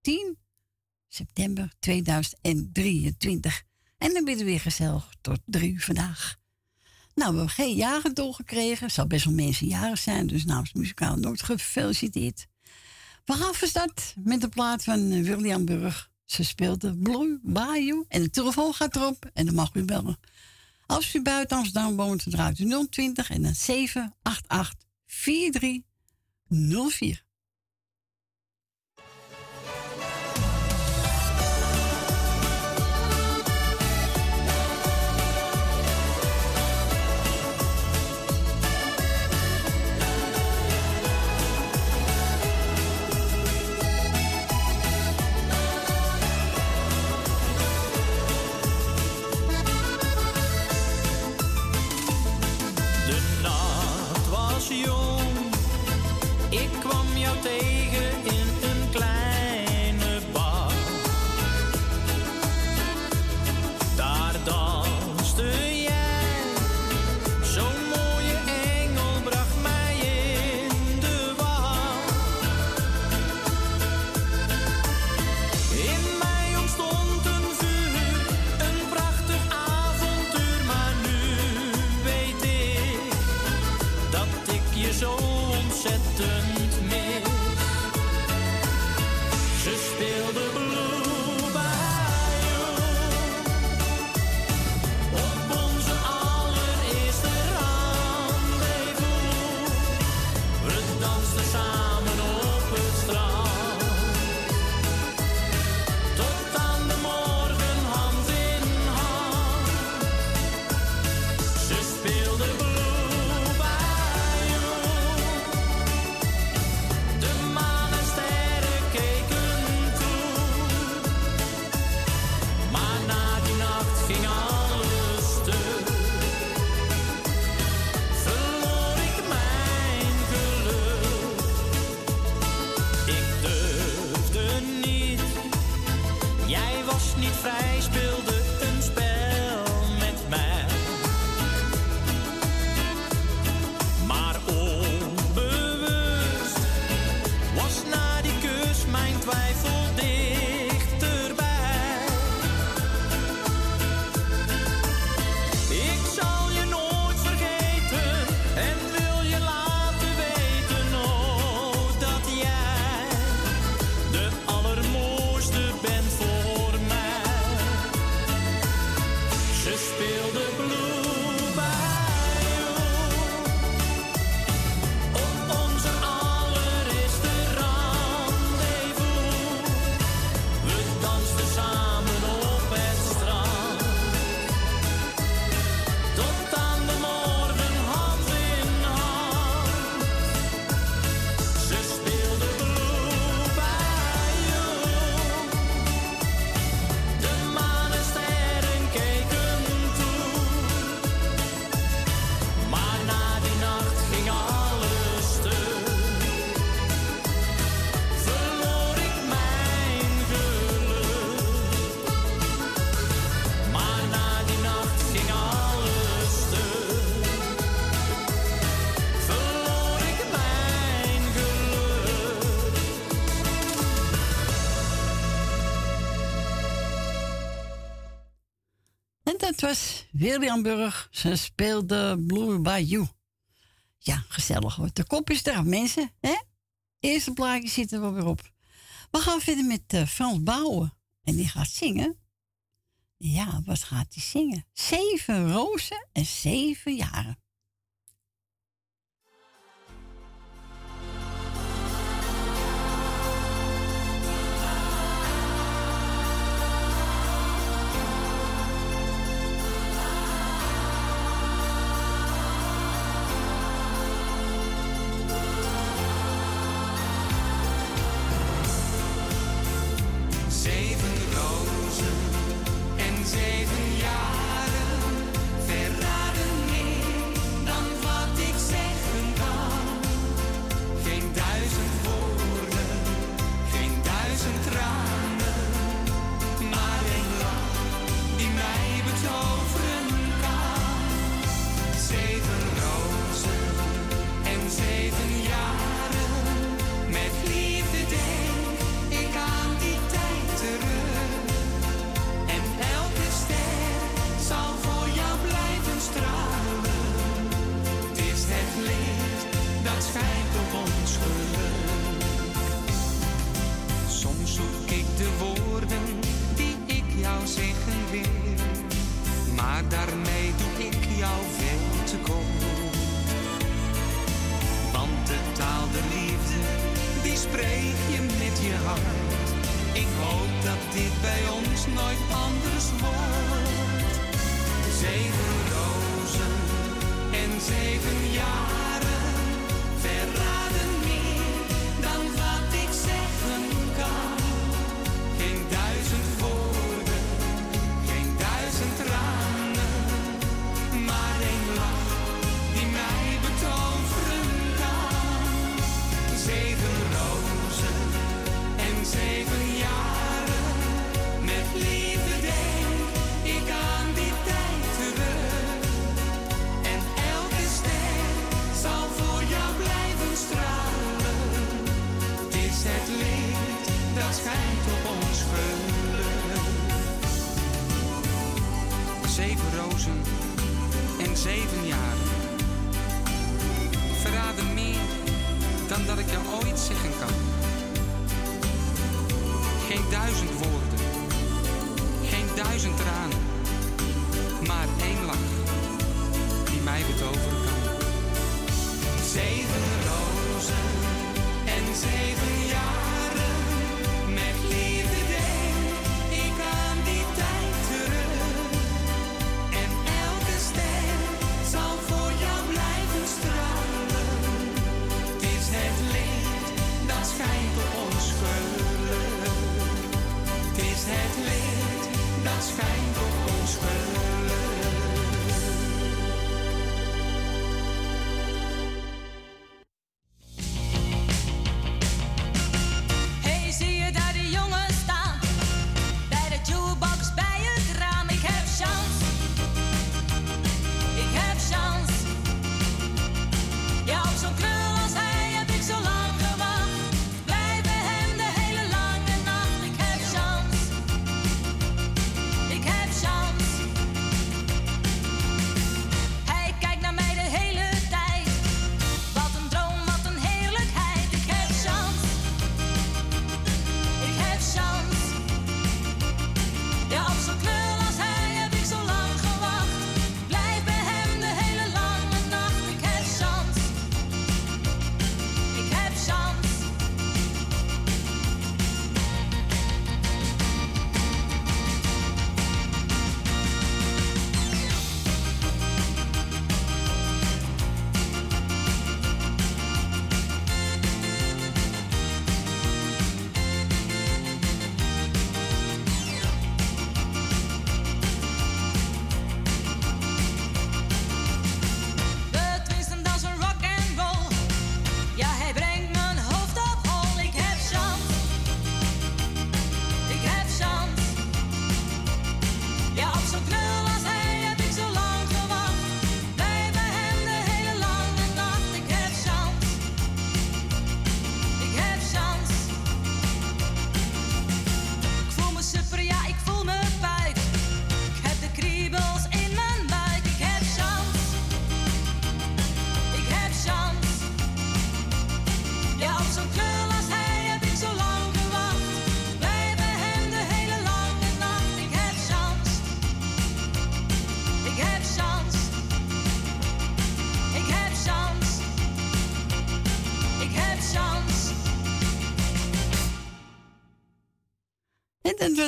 10 september 2023. En dan ben we weer gezellig tot drie uur vandaag. Nou, we hebben geen jaren doorgekregen. Het zal best wel mensen jaren zijn, dus namens Muzikale Noot gefeliciteerd. We gaan van met de plaat van William Burg. Ze speelde Blue Bayou en de telefoon gaat erop en dan mag u bellen. Als u buiten Amsterdam woont, draait u 020 en dan 788 4304. Was William Burg. Ze speelde Blue Bayou. Ja, gezellig hoor. De kop is er, mensen. Hè? Eerste plaatje zitten we weer op. We gaan verder met uh, Frans Bouwen. En die gaat zingen. Ja, wat gaat hij zingen? Zeven rozen en zeven jaren.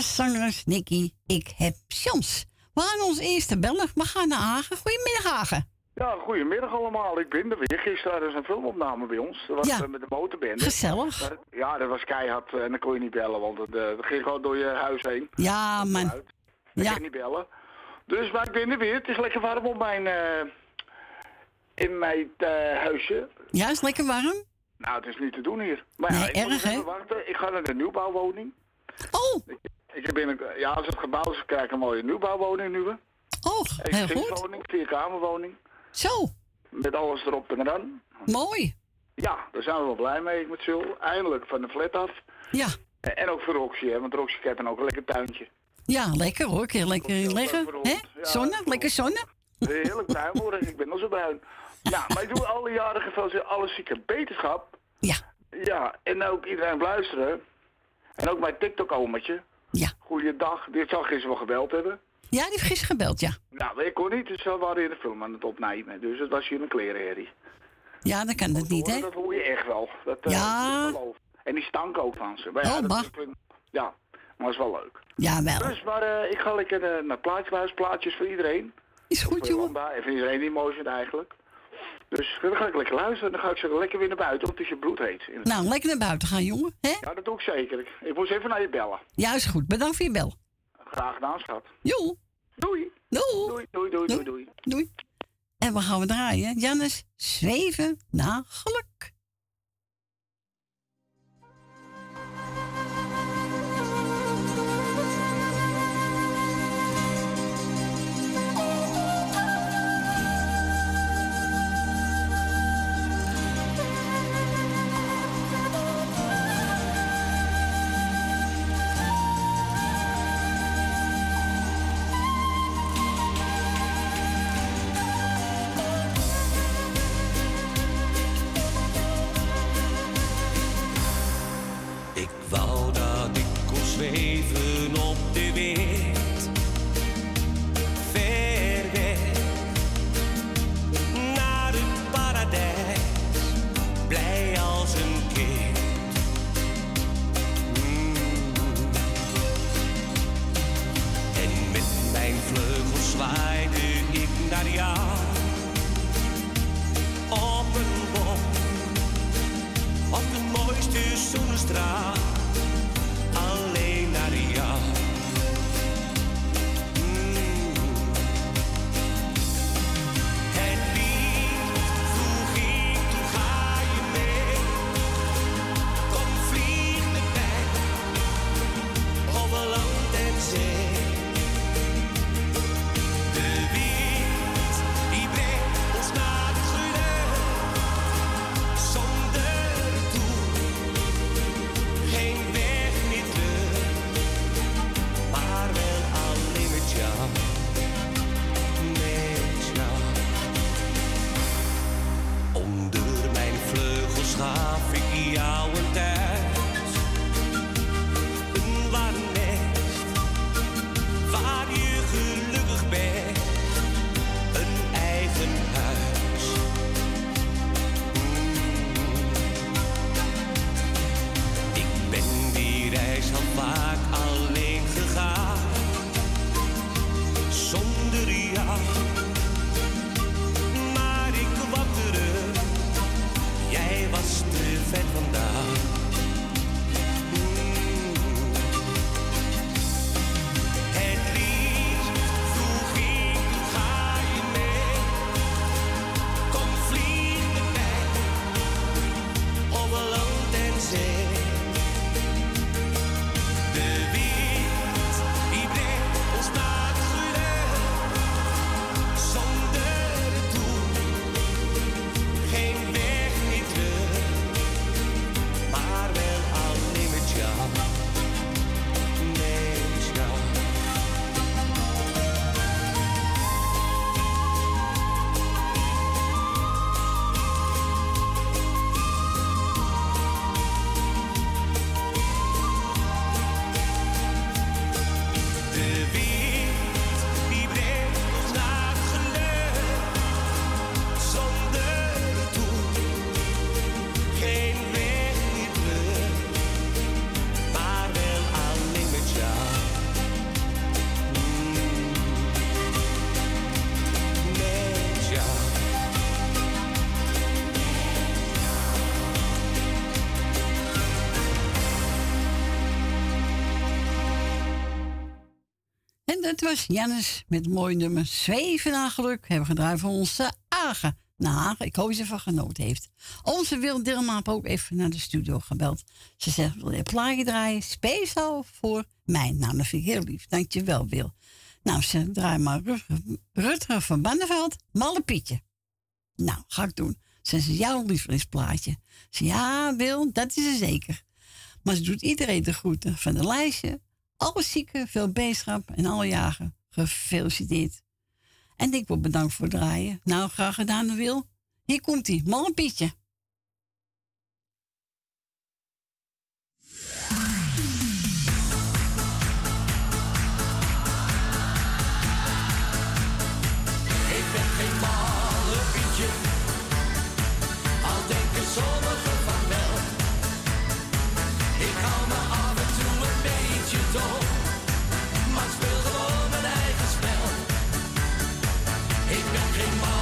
Zangeres Nicky. Ik heb chance. We gaan ons eerste bellen. We gaan naar Hagen. Goedemiddag, Hagen. Ja, goedemiddag allemaal. Ik ben er weer. Gisteren ze een filmopname bij ons. Dat was Ja. eh, met de motorbende. Gezellig. Ja, dat was keihard eh, en dan kon je niet bellen, want het, eh, dat ging gewoon door je huis heen. Ja, man. Uit. Dan Ja. kon je niet bellen. Dus, maar ik ben er weer. Het is lekker warm op mijn, eh, in mijn huisje. Ja, is lekker warm. Nou, het is niet te doen hier. Maar ja, Nee, ik moet erg, hè? wachten. Ik ga naar de nieuwbouwwoning. Oh, Ik heb binnen, ja, als het gebouwd is, krijg ik een mooie nieuwbouwwoning nu. oh, heel goed. Eensgezinswoning, vierkamerwoning. Zo, Met alles erop en eraan. mooi. Ja, daar zijn we wel blij mee met Zul. Eindelijk van de flat af. Ja, En, en ook voor Roxy, hè, want Roxy heeft dan ook een lekker tuintje. ja lekker hoor. Lekker liggen. lekker hè? Ja, Zonne, lekker zonne. Heerlijk bruin worden, ik ben al zo bruin. Ja, maar ik doe alle jaren gefeliciteerd alle zieke beterschap. Ja, Ja, en ook iedereen luisteren. En ook mijn TikTok-omertje. Ja. Goeiedag, dit zal gisteren wel gebeld hebben. Ja, die heeft gisteren gebeld, ja. Nou, ik kon niet, dus we waren in de film aan het opnemen. Dus het was hier een klerenherrie. Ja, dan kan het niet, hè? Dat hoor je echt wel. Dat, eh, Ja. dat. En die stank ook van ze. Maar ja, Oh, dat is ja, maar is wel leuk. Jawel. Dus, maar eh, ik ga lekker eh, naar plaatjeshuis, plaatjes voor iedereen. Is goed, Voor jongen. Jolanda en voor iedereen die mooi vindt eigenlijk. Dus dan ga ik lekker luisteren. Dan ga ik zo lekker weer naar buiten, want het is je bloed heet. Nou, lekker naar buiten gaan, jongen. hè? Ja, dat doe ik zeker. Ik, moest even naar je bellen. Ja, is goed. Bedankt voor je bel. Graag gedaan, schat. Jo. Doei. Doei. Doei, doei, doei, doei, doei. Doei. En we gaan we draaien. Jannes, zweven naar geluk. Dat was Jannes met het mooie nummer Zweven naar geluk. Hebben we gedraaid voor onze Agen. Nou, ik hoop ze van genoten heeft. Onze Wil Dilma heeft ook even naar de studio gebeld. Ze zegt, wil je een plaatje draaien? Speciaal voor mij. Nou, dat vind ik heel lief. Dankjewel, Wil. Nou, ze draai maar Rutger van Banneveld, Malle Pietje. Nou, ga ik doen. Ze is jouw lievelingsplaatje. Ze ja, Wil, dat is ze zeker. Maar ze doet iedereen de groeten van de lijstje. Alle zieken, veel beterschap en alle jagen. Gefeliciteerd. En ik wil bedankt voor het draaien. Nou, graag gedaan, Wil. Hier komt hij, Malle Pietje. got him on.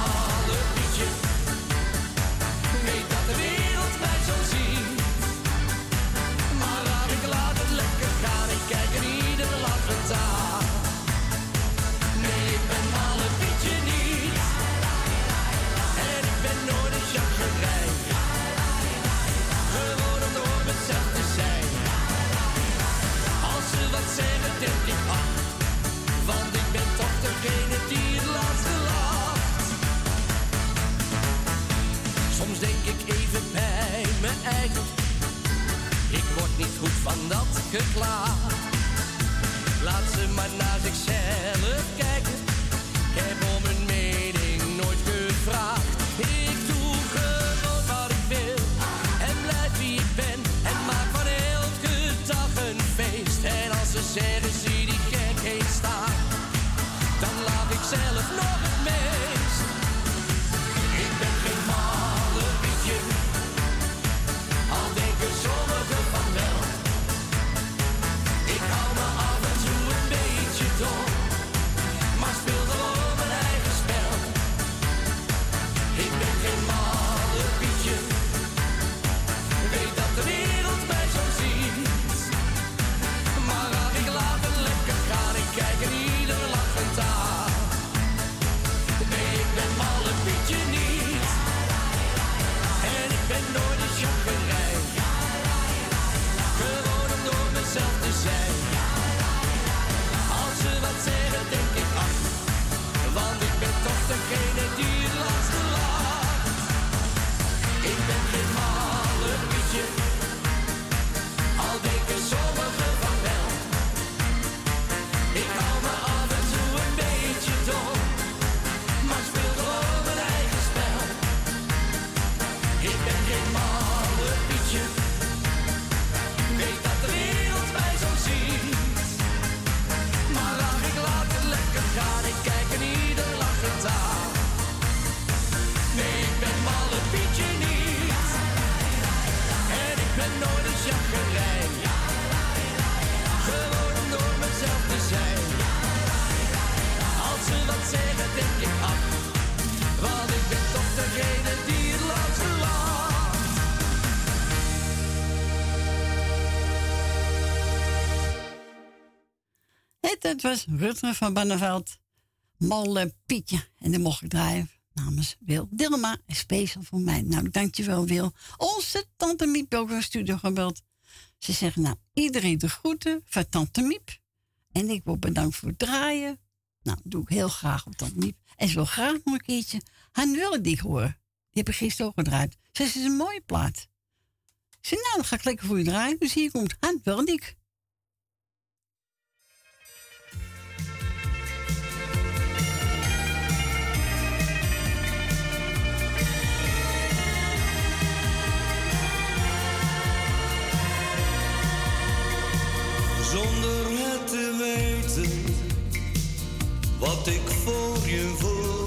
Dat was Rutger van Banneveld. Malle Pietje. En dan mocht ik draaien namens Wil Dilma. Speciaal voor mij. Nou, dankjewel Wil. Onze tante Miep ook een studio gebeld. Ze zegt, nou, iedereen de groeten van tante Miep. En ik word bedankt voor het draaien. Nou, doe ik heel graag op tante Miep. En ze wil graag nog een keertje Han Wildik horen. Die heb ik gisteren ook gedraaid. Ze het is een mooie plaat. Zei, nou, dan ga ik lekker voor je draaien. Dus hier komt Han Wildik. Wat ik voor je voel.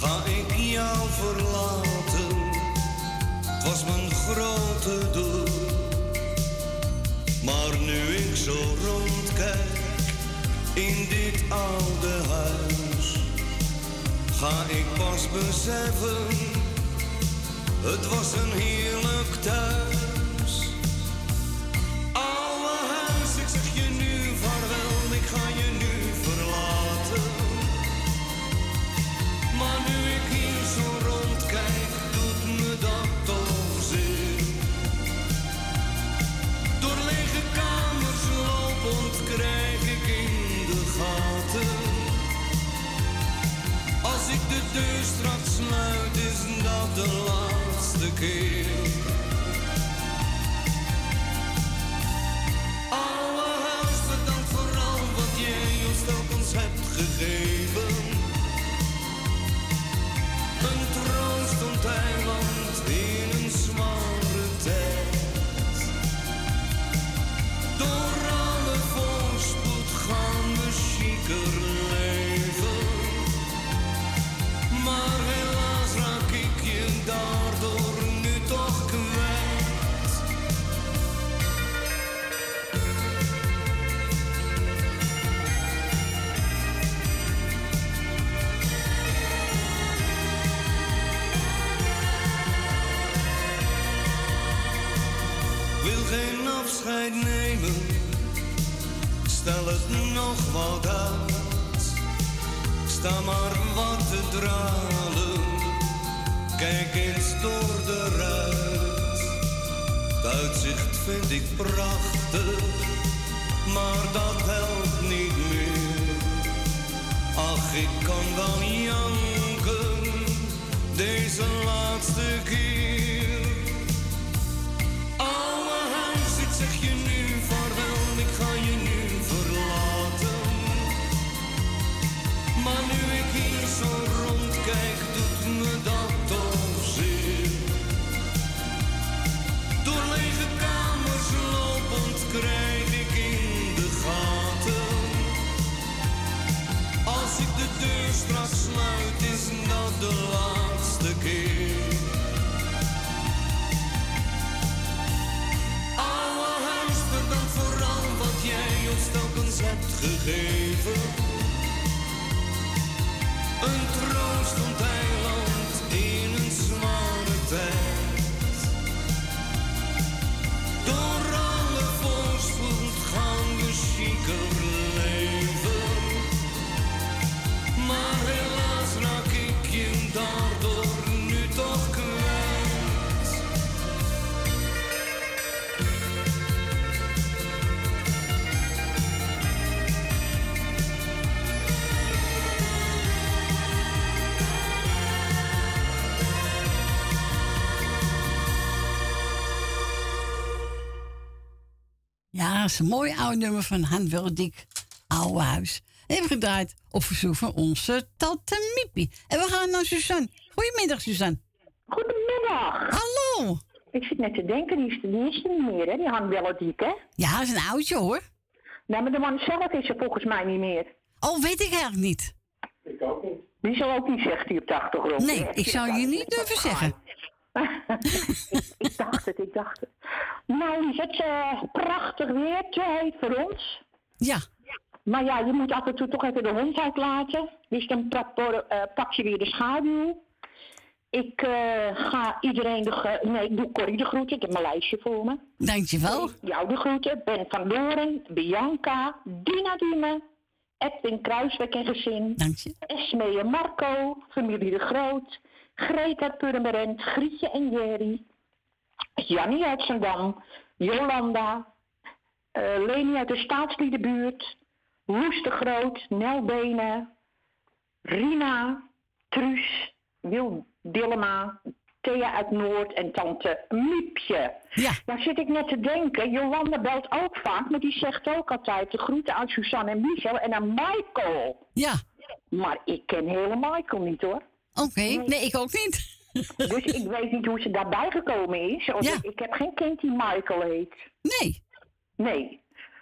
Ga ik jou verlaten, het was mijn grote doel. Maar nu ik zo rondkijk in dit oude huis, ga ik pas beseffen, het was een heerlijk thuis. Deur straks sluit, is dat de laatste keer. Oude huis, bedankt voor al wat jij ons telkens hebt gegeven. Een troostend eiland afscheid nemen, stel het nog wat uit. Sta maar wat te dralen, kijk eens door de ruit. Het uitzicht vind ik prachtig, maar dat helpt niet meer. Ach, ik kan wel janken, deze laatste keer. Zeg je nu vaarwel, ik ga je nu verlaten. Maar nu ik hier zo rondkijk, doet me dat toch zeer. Door lege kamers lopend krijg ik in de gaten. Als ik de deur straks sluit, is dat de laatste hebt gegeven. Een troostend eiland in een zware tijd. Is een mooi oud nummer van Han Wildik, Oude Huis. En hebben we gedraaid op verzoek van onze tante Miepie. En we gaan naar Suzanne. Goedemiddag, Suzanne. Goedemiddag. Hallo. Ik zit net te denken, die is, die is er niet meer, hè? Die hangt wel het dik, hè? Ja, dat is een oudje hoor. Nou, maar de man zelf is er volgens mij niet meer. Oh, weet ik eigenlijk niet. Die zal ook niet zeggen, die op de achtergrond. Nee, ik zou je niet durven zeggen. ik, dacht het, ik dacht het. Nou, is het eh, prachtig weer, te heet voor ons. Ja, Maar ja, je moet af en toe toch even de hond uitlaten. Dus dan pak, eh, pak je weer de schaduw. Ik eh, ga iedereen de... ge- Nee, ik doe Corrie de groeten. Ik heb mijn lijstje voor me. dankjewel. Jou de groeten. Ben van Doren, Bianca, Dina Diemen, Edwin Kruiswijk en gezin. Dank je. Esmee en Marco, familie de Groot, Greta Purmerend, Grietje en Jerry, Jannie uit Zandam, Jolanda, eh, Leni uit de Staatsliedenbuurt, Loes de Groot, Nel Benen, Rina, Truus, Wil Dillema, Thea uit Noord en tante Miepje. Ja, Daar zit ik net te denken, Jolanda belt ook vaak, maar die zegt ook altijd de groeten aan Suzanne en Michel en aan Michael. ja. Maar ik ken hele Michael niet hoor. Oké, nee, ik ook niet. Dus ik weet niet hoe ze daarbij gekomen is. Ja. ik, ik heb geen kind die Michael heet. Nee. Nee.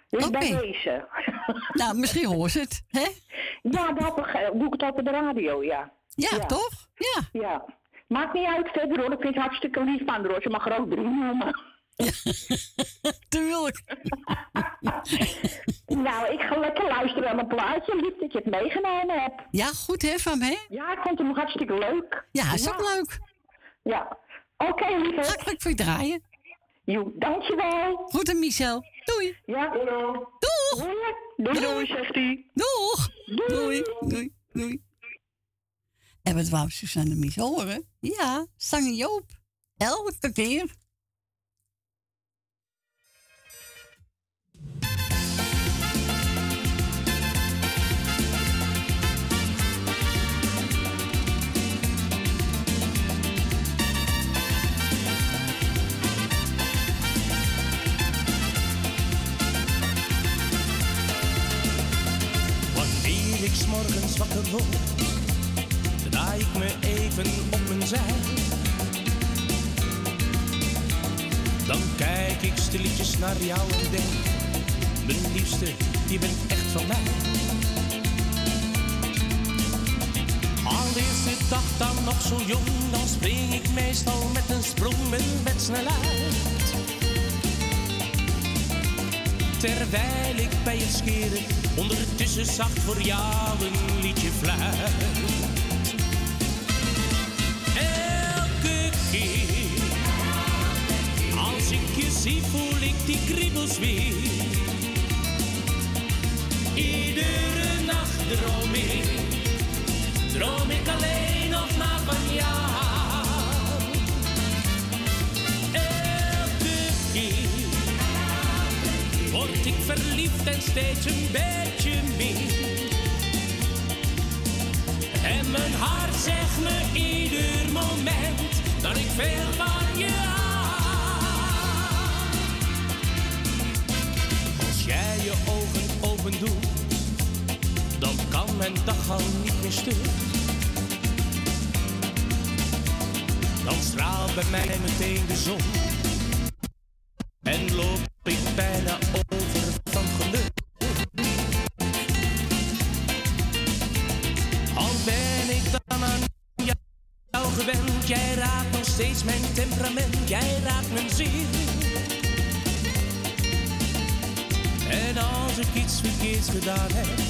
Dus Oké. bij deze. Nou, misschien hoort ze het, hè? ja, dat beg- doe ik het op de radio, ja. Ja, Ja. toch? Ja. Ja. Maakt niet uit verder hoor. Ik vind het hartstikke lief van haar hoor. Ze mag er ook drie noemen. Tuurlijk. nou, ik ga lekker luisteren naar mijn plaatje. Lief dat je het meegenomen hebt. Ja, goed hè, van me? Ja, ik vond hem hartstikke leuk. Ja, is ook leuk. Ja. Oké, Ga lieve. ik voor je draaien. Jo, dankjewel. Goed en Michel. Doei. Ja. Doeg. Doei, doei, zegt hij. Doeg. Doei. Doei. Doei. En wat wou Suzanne Mies horen? Ja, Sange Joop. Elke keer. Ik 's morgens wakker word, draai ik me even op mijn zij. Dan kijk ik stilletjes naar jou en denk, mijn liefste, je bent echt van mij. Al is de dag dan nog zo jong, dan spring ik meestal met een sprong mijn bed snel uit. Terwijl ik bij het scheren ondertussen zacht voor jou een liedje fluit. Elke keer als ik je zie voel ik die kriebels weer. Iedere nacht droom ik, droom ik alleen ik verliefd en steeds een beetje meer. En mijn hart zegt me ieder moment dat ik veel van je hou. Als jij je ogen open doet, dan kan mijn dag al niet meer stuk. Dan straalt bij mij meteen de zon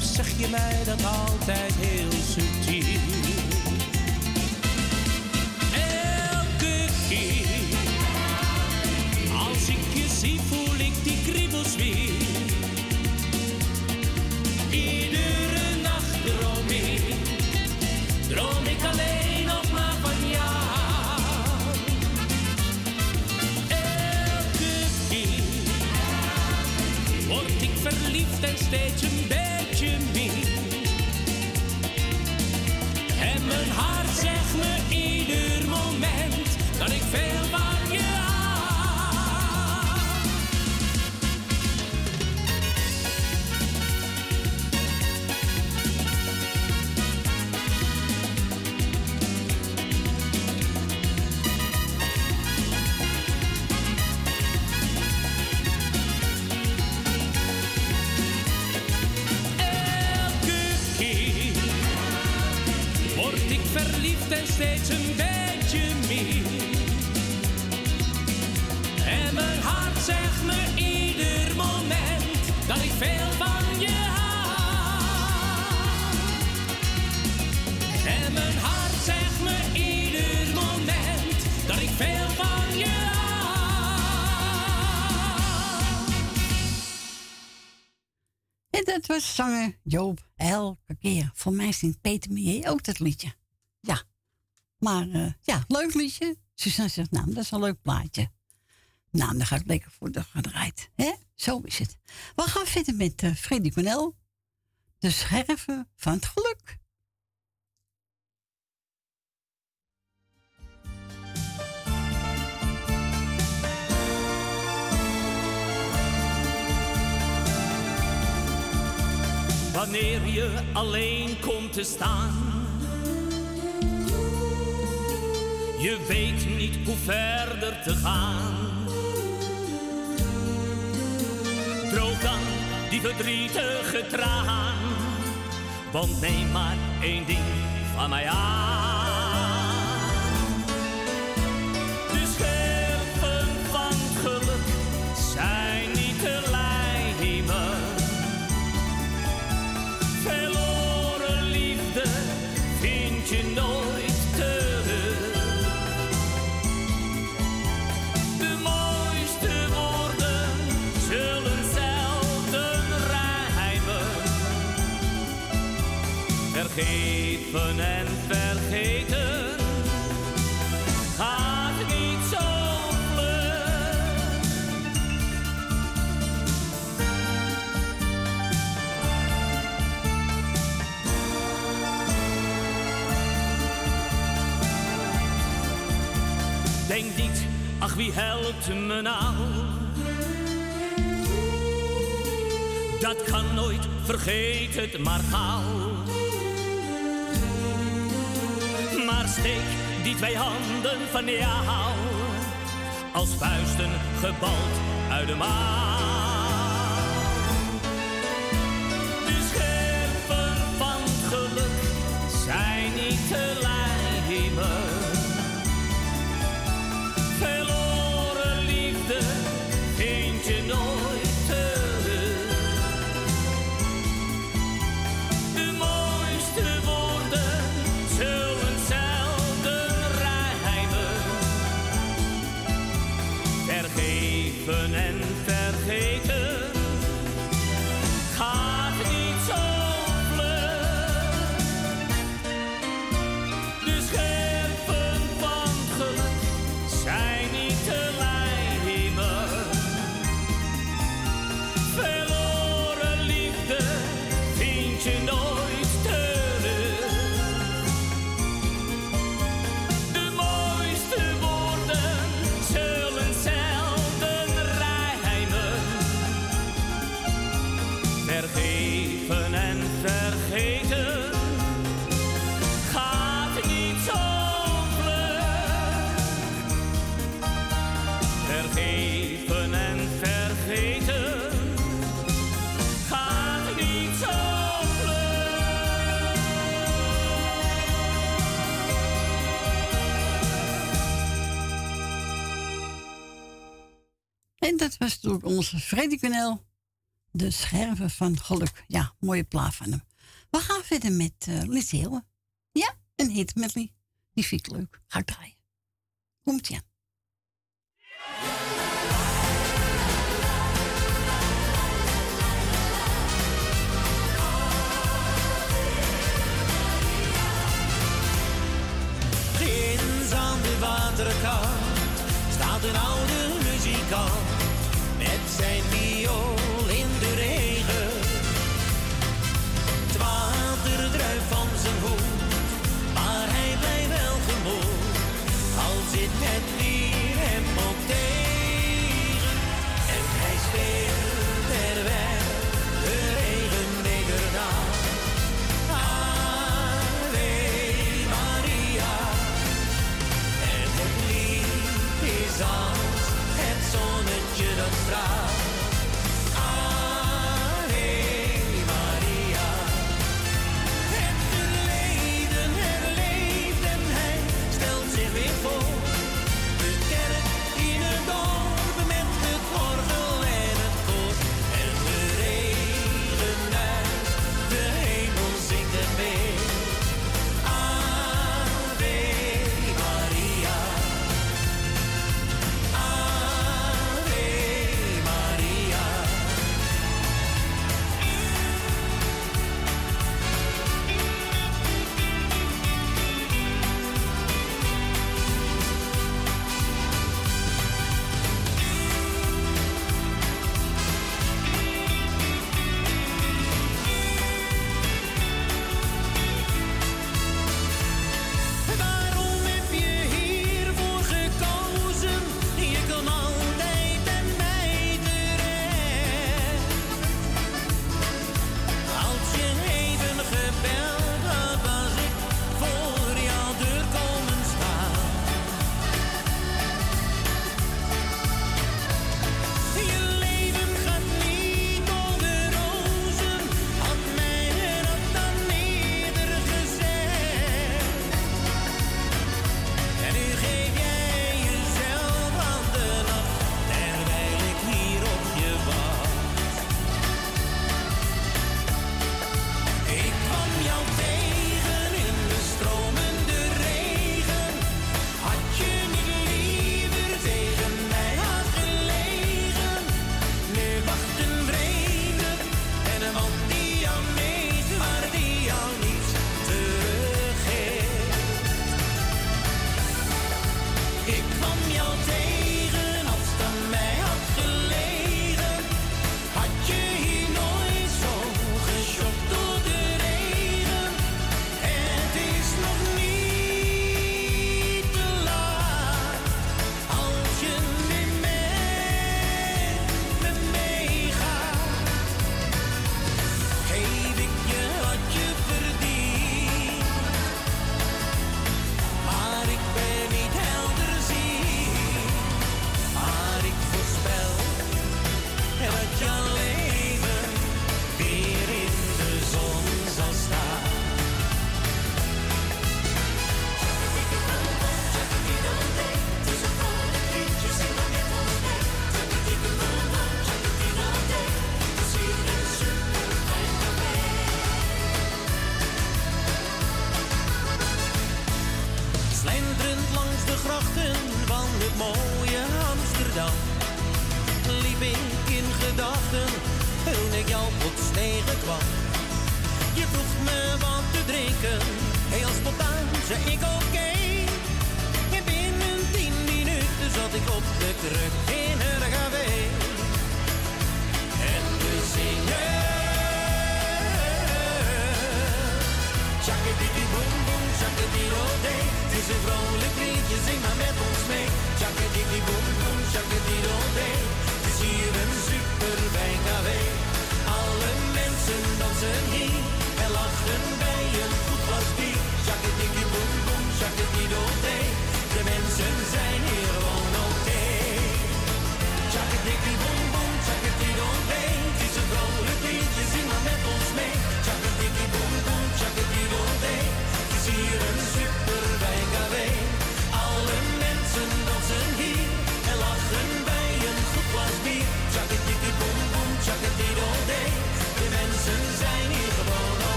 zeg je mij dat altijd heel subtiel. Joop elke keer. Voor mij zingt Peter Mier ook dat liedje. Ja. Maar eh, ja, leuk liedje. Suzanne zegt, nou, dat is een leuk plaatje. Nou, dan ga ik lekker voor de gedraaid. hè? Zo is het. We gaan verder met uh, Freddy Cornel. De scherven van het geluk. Wanneer je alleen komt te staan. Je weet niet hoe verder te gaan. Droog dan die verdrietige traan. Want neem maar één ding van mij aan. Vergeven en vergeten gaat niet zo. Denk niet, ach wie helpt me nou? Dat kan nooit, vergeet het maar gauw. Steek die twee handen van jou als vuisten gebald uit de mouw. De scherven van geluk zijn niet te lijmen. door onze Freddy Kunel. De scherven van geluk. Ja, mooie plaat van hem. We gaan verder met uh, Ja, een hit met Lee. Die vind ik leuk. Ga draaien. Komt ja. Ginds aan de waterkant staat een oude sembrar.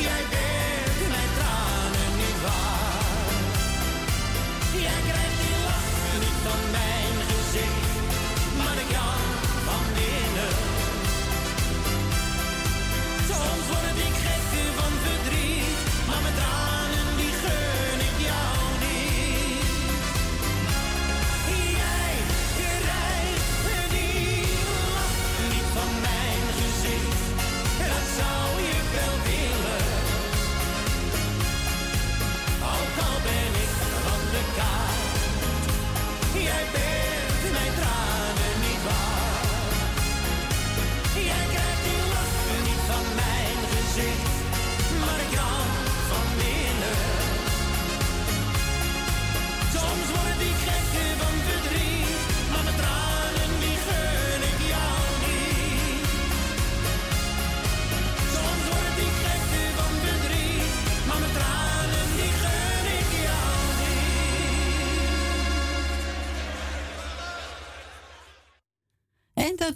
yeah, hay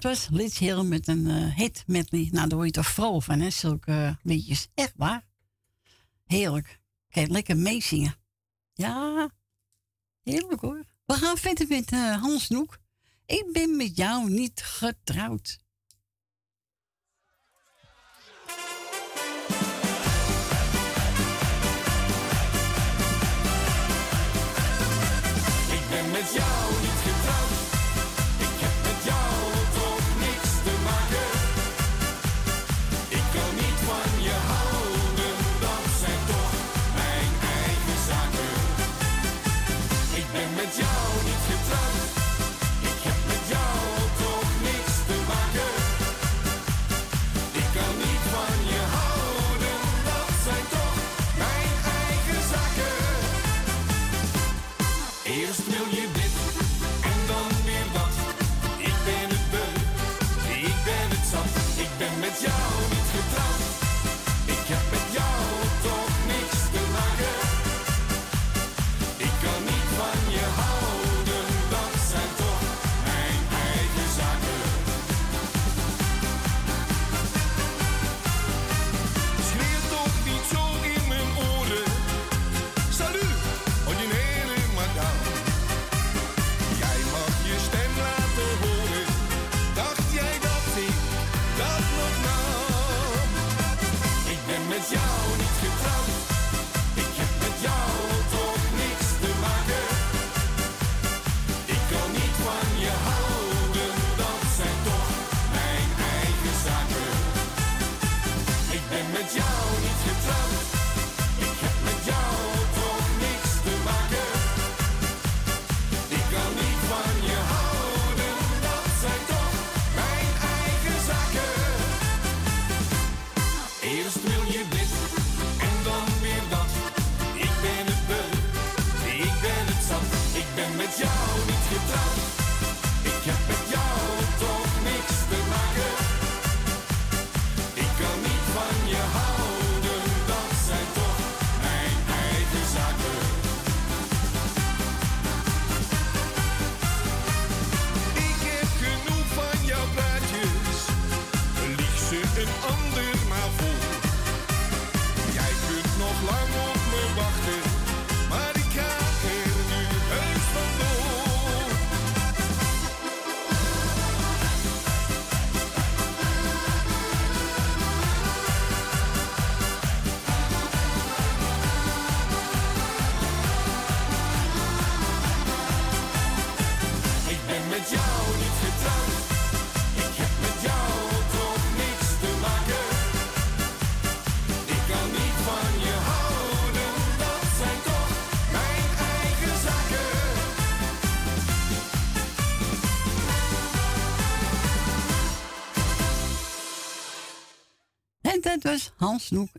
dat was Liz Hill met een eh, hit medley. Nou, daar word je toch vrolijk van, hè? Zulke eh, liedjes. Echt waar. Heerlijk. Kijk, lekker meezingen. Ja, heerlijk hoor. We gaan verder met eh, Hans Noek. Ik ben met jou niet getrouwd. Ik ben met jou niet met jou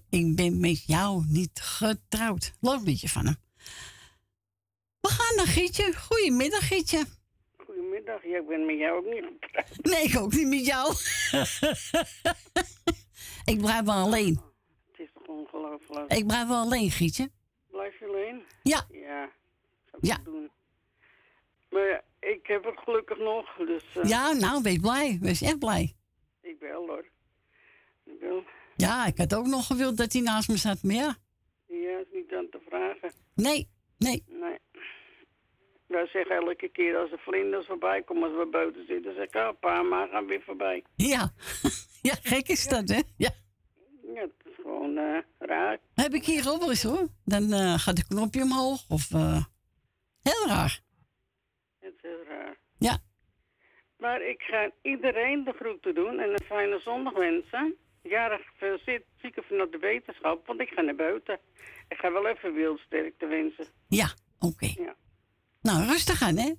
Ik ben met jou niet getrouwd. Leuk liedje van hem. We gaan naar Gietje. Goedemiddag, Gietje. Goedemiddag, ja, ik ben met jou ook niet getrouwd. Nee, ik ook niet met jou. ik blijf wel alleen. Het is toch ongelooflijk. Ik blijf wel alleen, Gietje. Blijf je alleen? Ja. Ja, Ja. doen. Maar ik heb het gelukkig nog, dus eh, Ja, nou, wees blij. Wees echt blij. ik bel hoor. Ik bel. Ja, ik had ook nog gewild dat hij naast me zat, maar ja. Ja, is niet aan te vragen. Nee, nee. Nee. Wij zeggen elke keer als de vlinders voorbij komen, als we buiten zitten, zeg ik, ah, pa, maar gaan weer voorbij. Ja. ja, gek is dat, hè? Ja. Ja, het is gewoon eh, raar. Heb ik hier ook wel eens, hoor. Dan eh, gaat de knopje omhoog. Of, eh, heel raar. Het is heel raar. Ja. Maar ik ga iedereen de groeten doen en een fijne zondag wensen. Jarig veel zit- zieken vanuit de wetenschap, want ik ga naar buiten. Ik ga wel even wildsterkte wensen. Ja, oké. Ja. Nou, rustig aan, hè?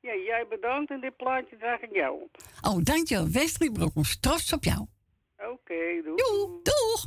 ja, jij bedankt en dit plaatje draag ik jou op. Oh, dankjewel. Wesley Brokkels. Trots op jou. Oké, doei. Doei. Doeg.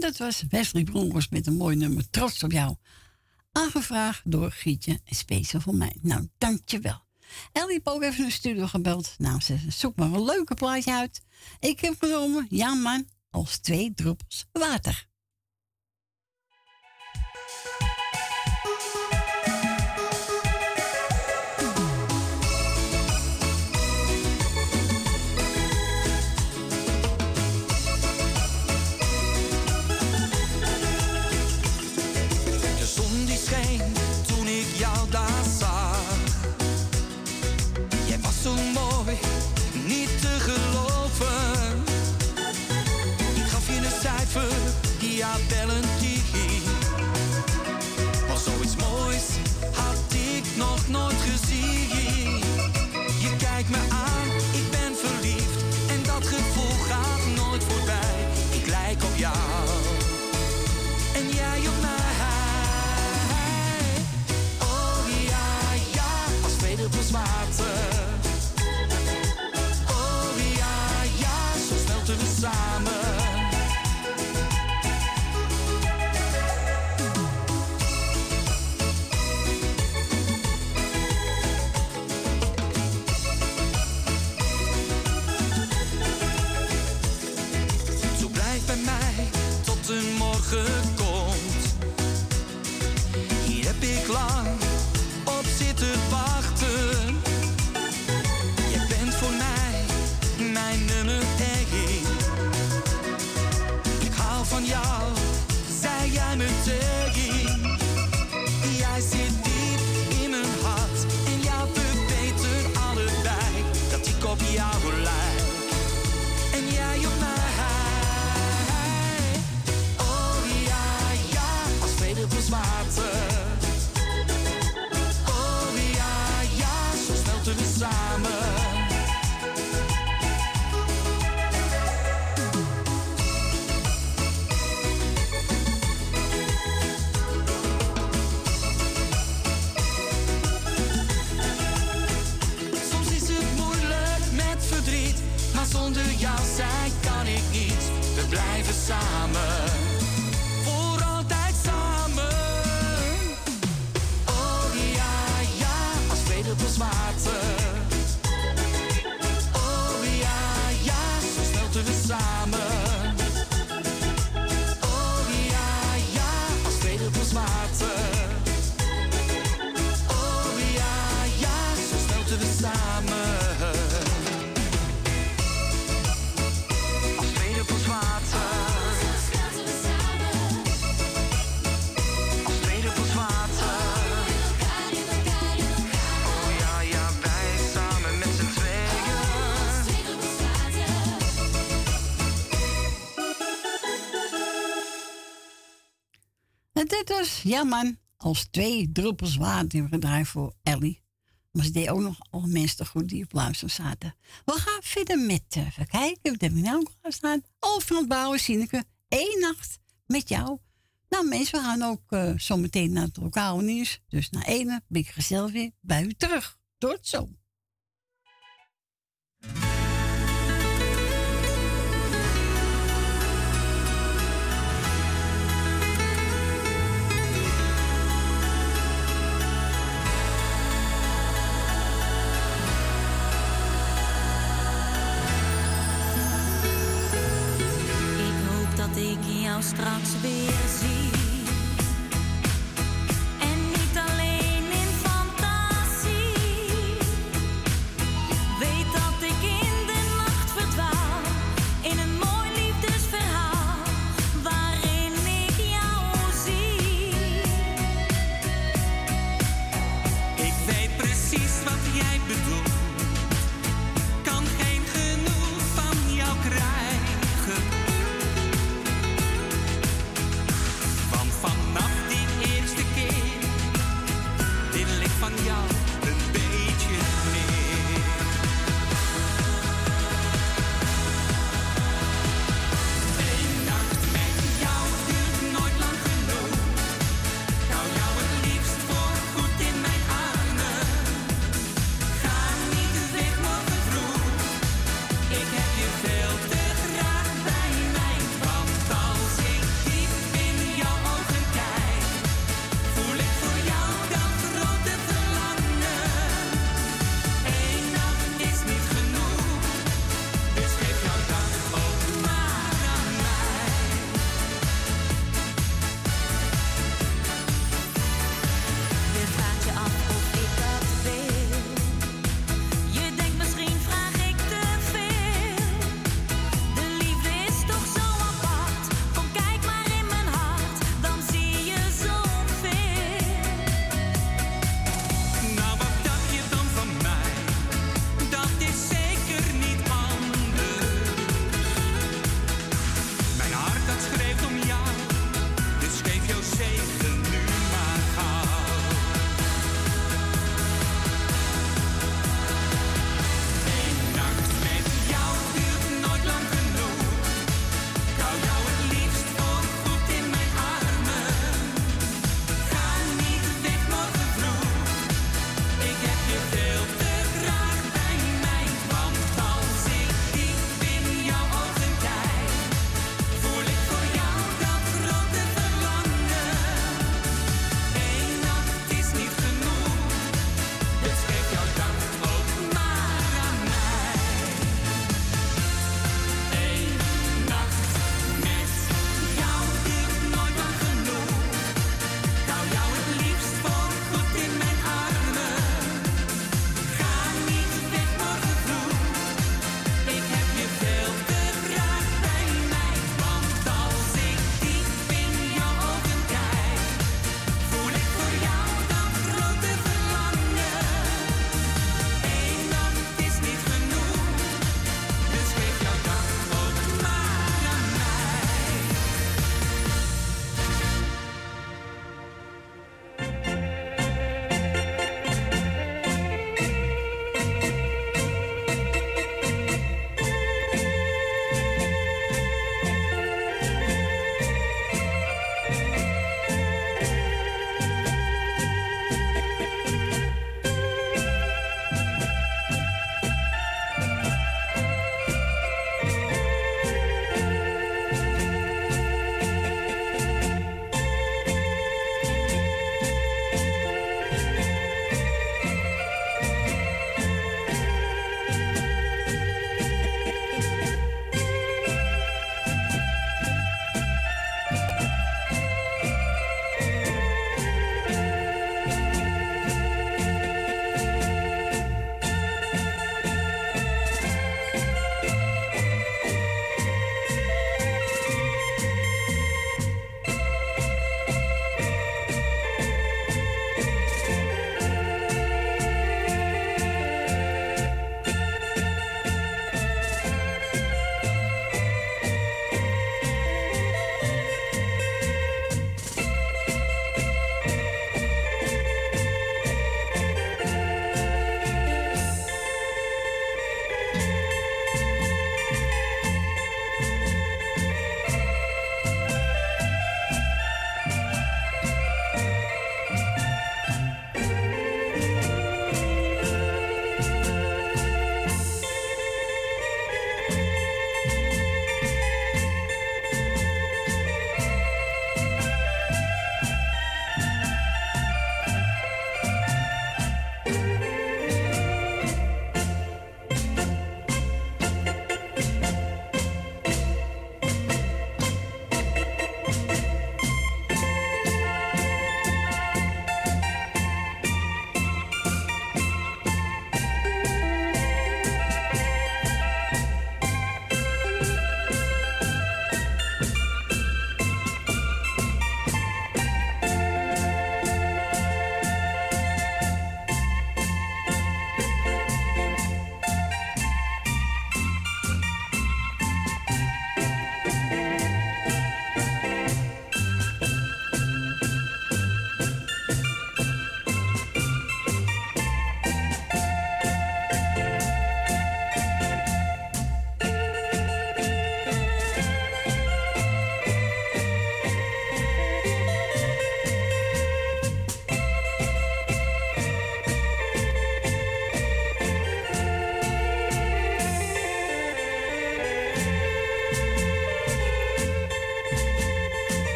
Dat was Wesley Bronkhorst met een mooi nummer Trots op jou. Aangevraagd door Gietje en speciaal voor mij. Nou, dankjewel. Ellie heeft ook even een studio gebeld. Nou, ze zoek maar een leuke plaatje uit. Ik heb genomen, ja man, als twee druppels water. dus ja man, als twee druppels water hebben gedraaid voor Ellie. Maar ze deed ook nog al mensen goed die op luister zaten. We gaan verder met, eh, even kijken, wat heb ik nou staan? het bouwen, Sineke, één nacht met jou. Nou mensen, we gaan ook eh, zo meteen naar het lokale nieuws. Dus na ene ben gezellig weer bij u terug. Tot zo. straks weer zien.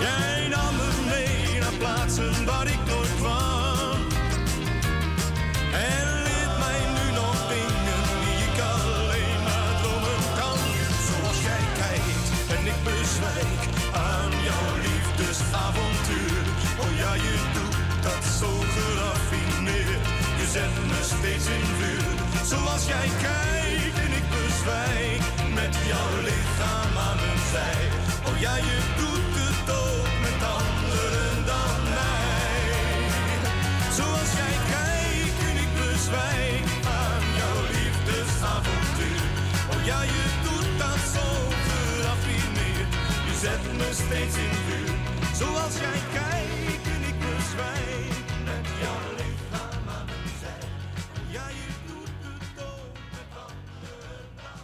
Jij nam me mee naar plaatsen waar ik nooit kwam. En leert mij nu nog dingen die ik alleen maar dromen kan. Zoals jij kijkt en ik bezwijk aan jouw liefdesavontuur. Oh ja, je doet dat zo geraffineerd. Je zet me steeds in vuur. Zoals jij kijkt en ik bezwijk met jouw lichaam aan mijn zij. Oh ja, je doet zet me steeds in vuur. Zoals jij kijkt en ik bezwijk met jouw lichaam aan mijn zij. Ja, je doet het ook met anderen dan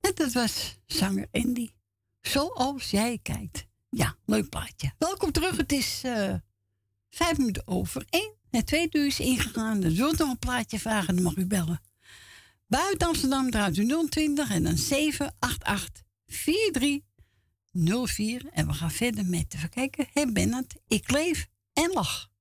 En dat was zanger Andy. Zoals jij kijkt. Ja, leuk plaatje. Welkom terug. Het is eh, vijf minuten over één. Het tweede uur is ingegaan. Er zult nog een plaatje vragen, dan mag u bellen. Buiten Amsterdam draait u 020 en dan 788 4304. En we gaan verder met, even kijken, Hey Bennett, ik leef en lach.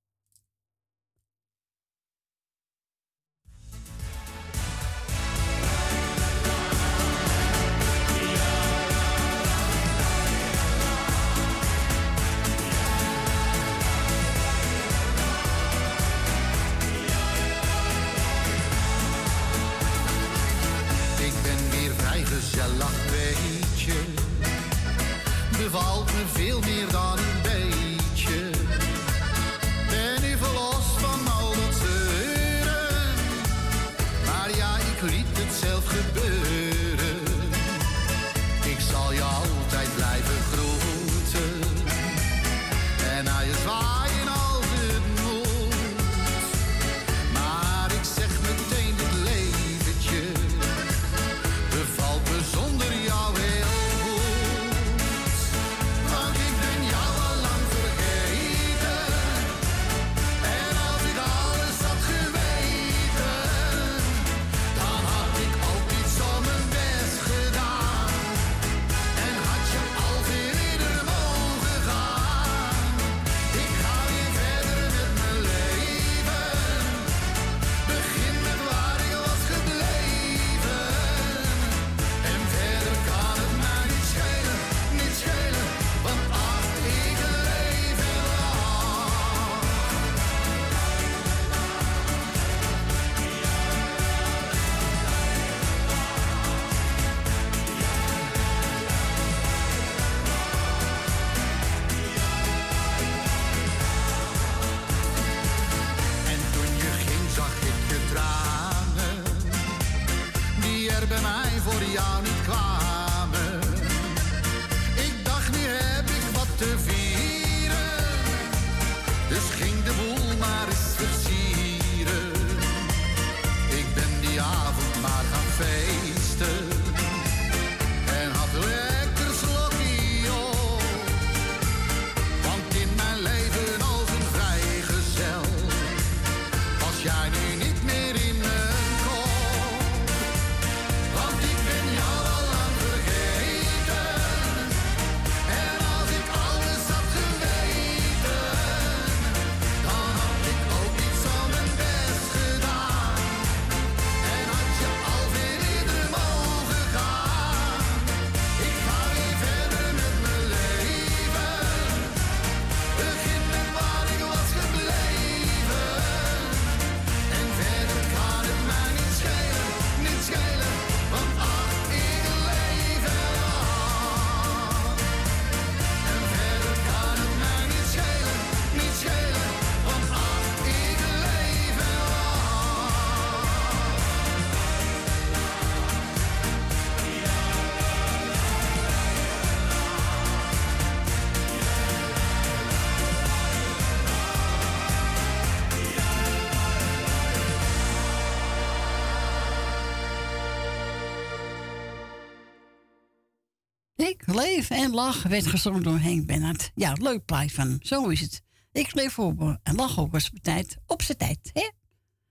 En lach werd gezongen door Henk Bennert. Ja, leuk plaat van hem. Zo is het. Ik leef voor en lach ook als mijn tijd op zijn tijd. Hè?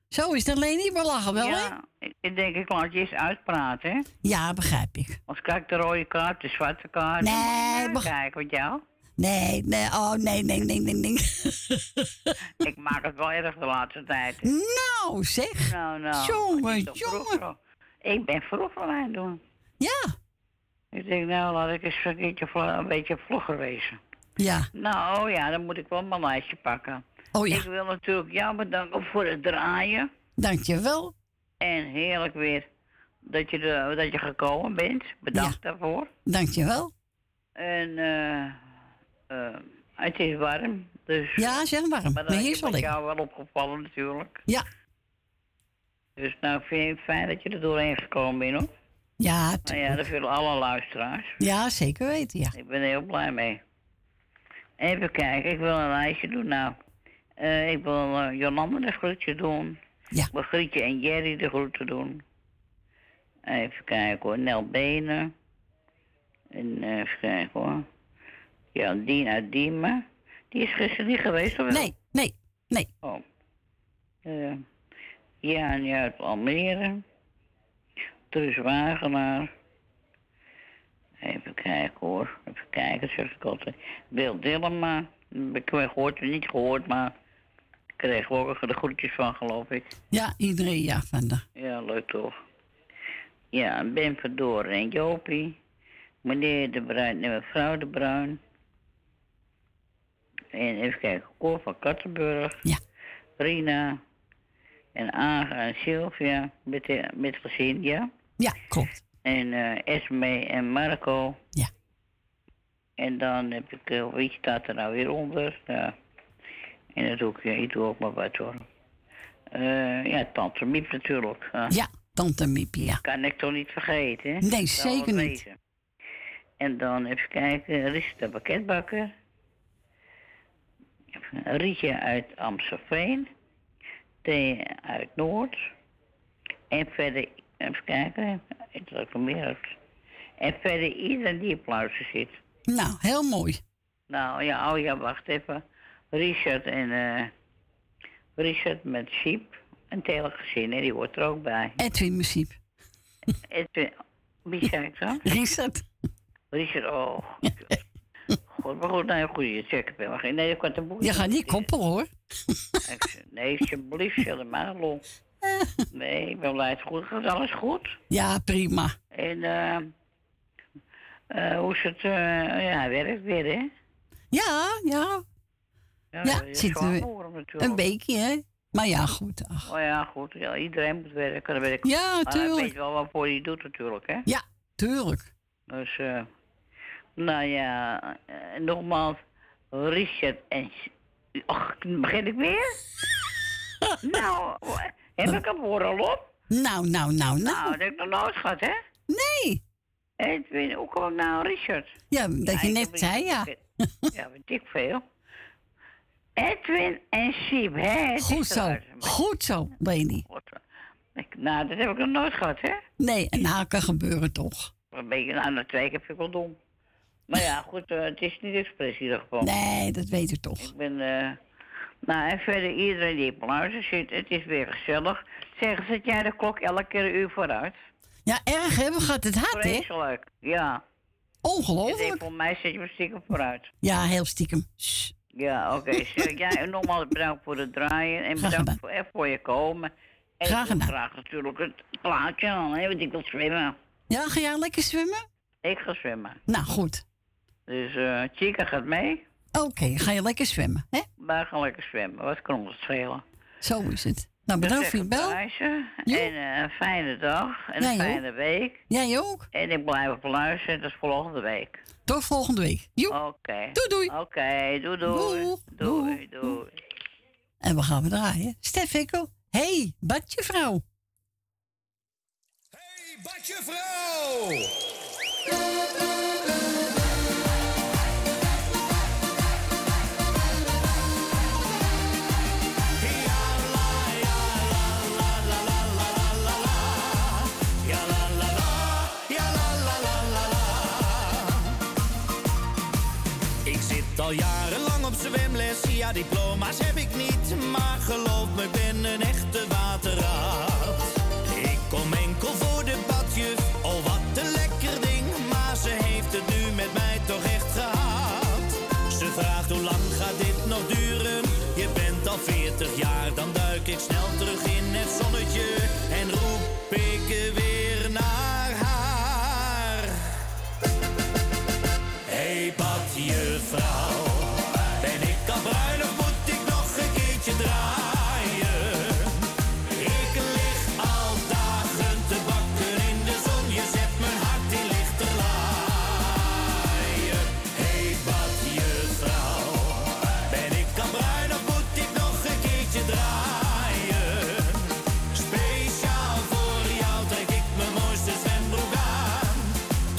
Zo is het alleen niet, maar lachen wel, hè? ja, ik- denk, ik laat je eens uitpraten, hè? Ja, begrijp ik. Als kijk de rode kaart, de zwarte kaart. Nee, kijk wat jou. Nee, nee, oh nee, nee, nee, nee, nee. Ik maak het wel erg de laatste tijd. Nou, zeg. Nou, nou. Jongen, het joh. Ik ben vroeg van mij doen. Ja. Ik denk, nou, laat ik eens een, een beetje vlogger wezen. Ja. Nou, oh ja, dan moet ik wel mijn lijstje pakken. Oh ja. Ik wil natuurlijk jou bedanken voor het draaien. Dankjewel. En heerlijk weer dat je, de, dat je gekomen bent. Bedankt daarvoor. Dankjewel. En eh eh, het is warm, dus... Ja, zeg warm. Maar dat is lekker. jou wel opgevallen natuurlijk. Ja. Dus nou vind je het fijn dat je er doorheen gekomen bent, hoor. Ja, Nou ja, dat willen alle luisteraars. Ja, zeker weten, ja. Ik ben er heel blij mee. Even kijken, ik wil een lijstje doen. Nou, eh, ik wil eh, Jolanda de groetje doen. Ja. Ik wil Grietje en Jerry de groeten doen. Even kijken hoor, Nel Benen. En eh, even kijken hoor. Ja, uit Diemen. Die is gisteren niet geweest, of wel? Nee, nee, nee. Oh. Eh Jani uit Almere. Truus Wagenaar. Even kijken hoor. Even kijken, zeg ik altijd. Wil Dillema. Heb ik wel gehoord, niet gehoord, maar ik kreeg ook de groetjes van, geloof ik. Ja, iedereen, ja, van de. Ja, leuk toch. Ja, Ben Verdoren en Jopie. Meneer De Bruin en mevrouw De Bruin. En even kijken, Cor van Kattenburg. Ja. Rina. En Aga en Sylvia met, de, met gezin, ja. Ja, klopt. En eh Esme en Marco. Ja. En dan heb ik, eh, wie staat er nou weer onder? Ja. En dat doe ik, ja, ik doe ook maar wat hoor. Eh, ja, Tante Miep natuurlijk. Ja, Tante Miep, ja. Kan ik toch niet vergeten, hè? Nee, zeker niet. En dan even kijken, Rista Pakketbakker. Rietje uit Amstelveen. Thee uit Noord. En verder, even kijken, ik dat ik nog meer heb. En verder iedereen die op luister zit. Nou, heel mooi. Nou ja, oh ja, wacht even. Richard en eh Richard met Sheep. Een hele gezin, hè, die hoort er ook bij. Edwin Musiep. Edwin, wie zei ik dan? Richard. Richard, oh. God, maar goed, nou goed, je check het. Nee, ik kan de boel. Je gaat niet koppelen, hoor. Nee, alsjeblieft, helemaal lol. Nee, ik ben blij het goed gaat. Alles goed? Ja, prima. En eh eh, hoe is het? eh, ja, werkt weer, hè? Ja, ja. Ja, Ja, dat is zit zwaar voor hem natuurlijk. een weekje, hè. Maar ja, goed. Ach. Oh ja, goed. Ja, iedereen moet werken, ik. Ja, maar tuurlijk. weet wel waarvoor hij het doet natuurlijk, hè? Ja, tuurlijk. Dus, eh nou ja, nogmaals, Richard en... Och, begin ik weer? nou, heb ik horen al op? Nou, nou, nou, Nou, nou. dat heb ik nog nooit gehad, hè? Nee. Edwin, hoe kom ik nou, Richard? Ja, dat je net heb zei, ja. Ja, weet ik veel. Edwin en Siep, hè? Het Goed zo. Goed zo. Ik- Nou, dat heb ik nog nooit gehad, hè? Nee, en nou kan gebeuren toch. Een beetje, nou, na twee keer vind ik wel dom. Maar ja, goed, eh, het is niet expres in ieder geval. Nee, dat weet ik toch. Ik ben, eh nou, en verder iedereen die luistert zit, het is weer gezellig. Zeggen zet jij de klok elke keer een uur vooruit? Ja, erg hè? We gaat het hard hè? Vreselijk, ja. Ongelooflijk. Ik denk, voor mij zet je stiekem vooruit. Ja, heel stiekem. Ja, oké. Zeg jij nogmaals bedankt voor het draaien en Graag bedankt voor, eh, voor je komen. En Graag gedaan. graag natuurlijk het plaatje aan, hè, want ik wil zwemmen. Ja, ga jij lekker zwemmen? Ik ga zwemmen. Nou, goed. Dus eh Chica gaat mee. Oké, ga je lekker zwemmen, hè? Wij gaan lekker zwemmen. Wat kan ons schelen? Zo is het. Nou, bedankt voor je bel. En eh, een fijne dag en Jij een ook. fijne week. Jij ook. En ik blijf op luisteren, dat is volgende week. Tot volgende week. Joep. Oké. Doei, doei. Oké, doei, doei. Doei, doei. En we gaan we draaien. Stef Ekkel. Hey, badje vrouw. Badje vrouw! Diploma's heb ik niet Maar geloof me, ik ben een echte waterraad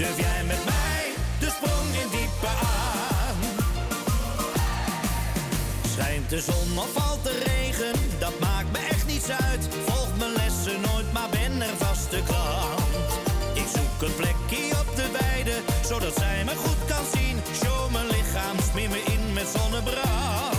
Durf jij met mij de sprong in diepe aan? Schijnt de zon of valt de regen, dat maakt me echt niets uit. Volg mijn lessen nooit, maar ben er vaste klant. Ik zoek een plekje op de weide, zodat zij me goed kan zien. Show mijn lichaam, smeer me in met zonnebrand.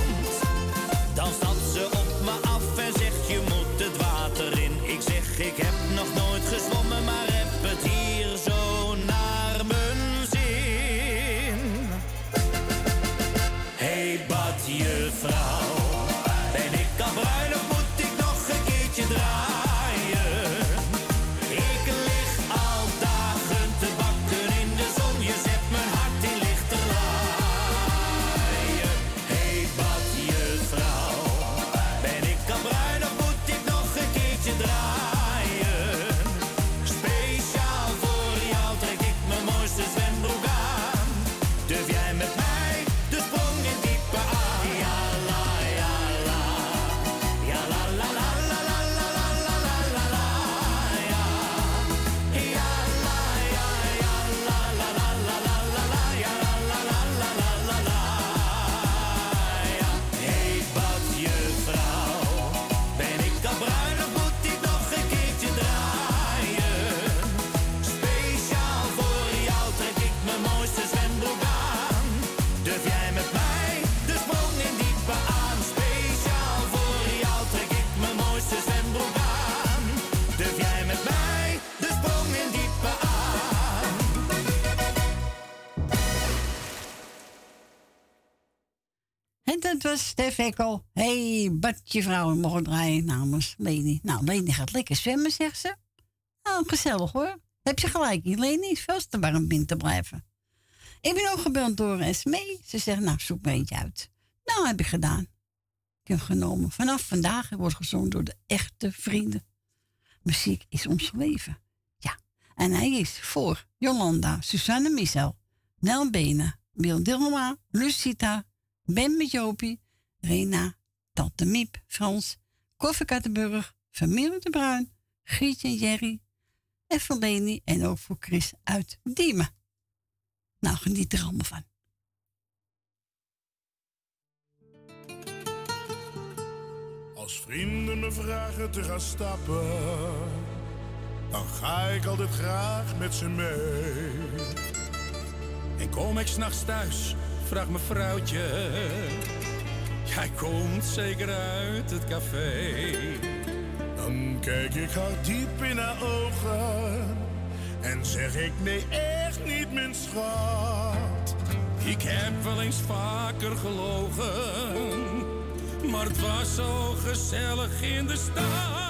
Was Stef Ekkel. Hey, badje vrouw. Mogen draaien namens Leni. Nou, Leni gaat lekker zwemmen, zegt ze. Nou, gezellig hoor. Heb je gelijk. Leni is veel te warm binnen te blijven. Ik ben ook gebeld door Esmee. Ze zegt, nou, zoek me eentje uit. Nou, heb ik gedaan. Ik heb genomen. Vanaf vandaag wordt gezongen door de echte vrienden. Muziek is ons leven. Ja. En hij is voor Jolanda, Susanne Michel, Nel Benen, Wil Dilma, Lucita, Ben met Jopie, Rena, Tante Miep, Frans, Koffie Kattenburg, Familie de Bruin, Grietje en Jerry, Eveleni en ook voor Chris uit Diemen. Nou, geniet er allemaal van. Als vrienden me vragen te gaan stappen, dan ga ik altijd graag met ze mee. En kom ik s'nachts thuis, vraag me vrouwtje hij komt zeker uit het café. Dan kijk ik haar diep in haar ogen en zeg ik nee, echt niet, mijn schat. Ik heb wel eens vaker gelogen, maar het was zo gezellig in de stad.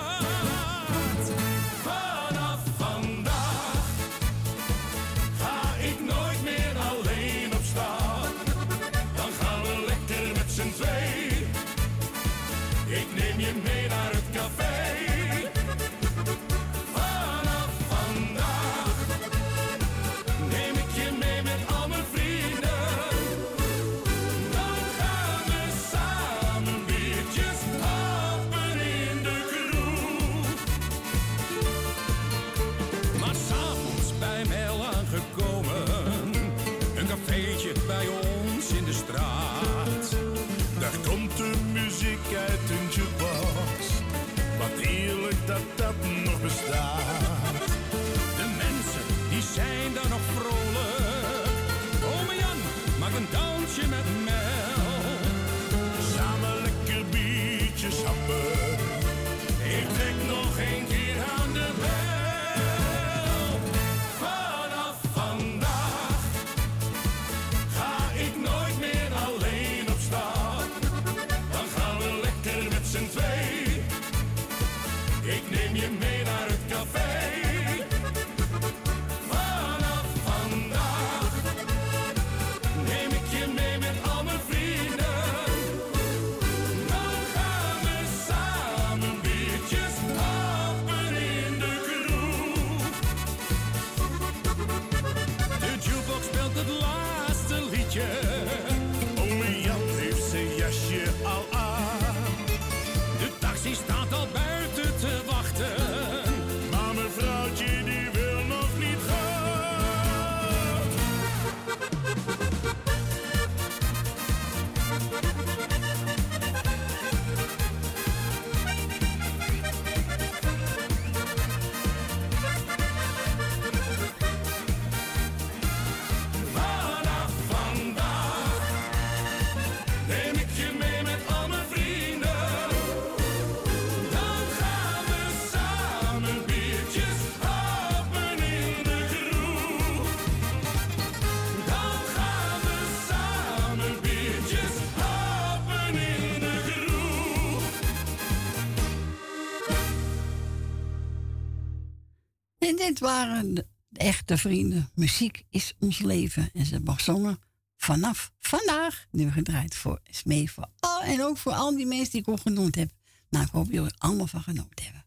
Dit waren de echte vrienden. Muziek is ons leven. En ze hebben vanaf vandaag. Nu gedraaid voor Smee. Voor al, en ook voor al die mensen die ik al genoemd heb. Nou, ik hoop dat jullie er allemaal van genoten hebben.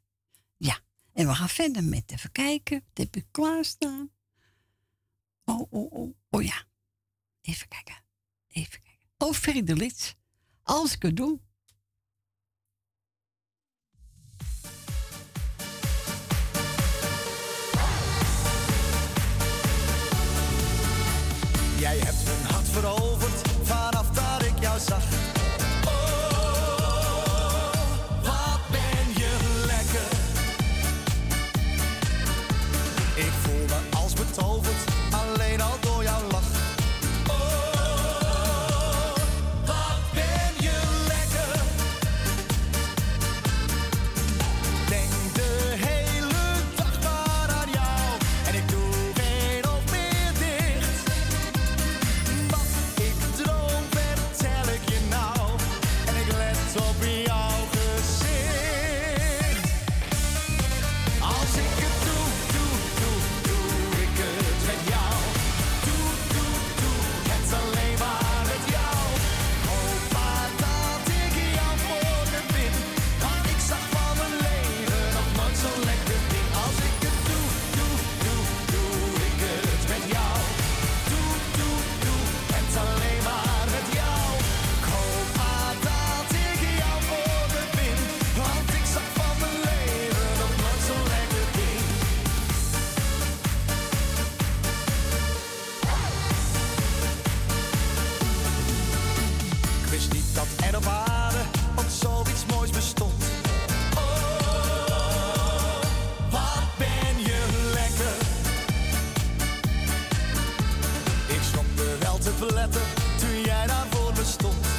Ja, en we gaan verder met even kijken. Wat heb ik klaarstaan? Oh, oh, oh. Oh ja. Even kijken. Even kijken. Oh, Ferry de Lits. Als ik het doe, Je hebt een hart vooral beletten toen jij daar voor me.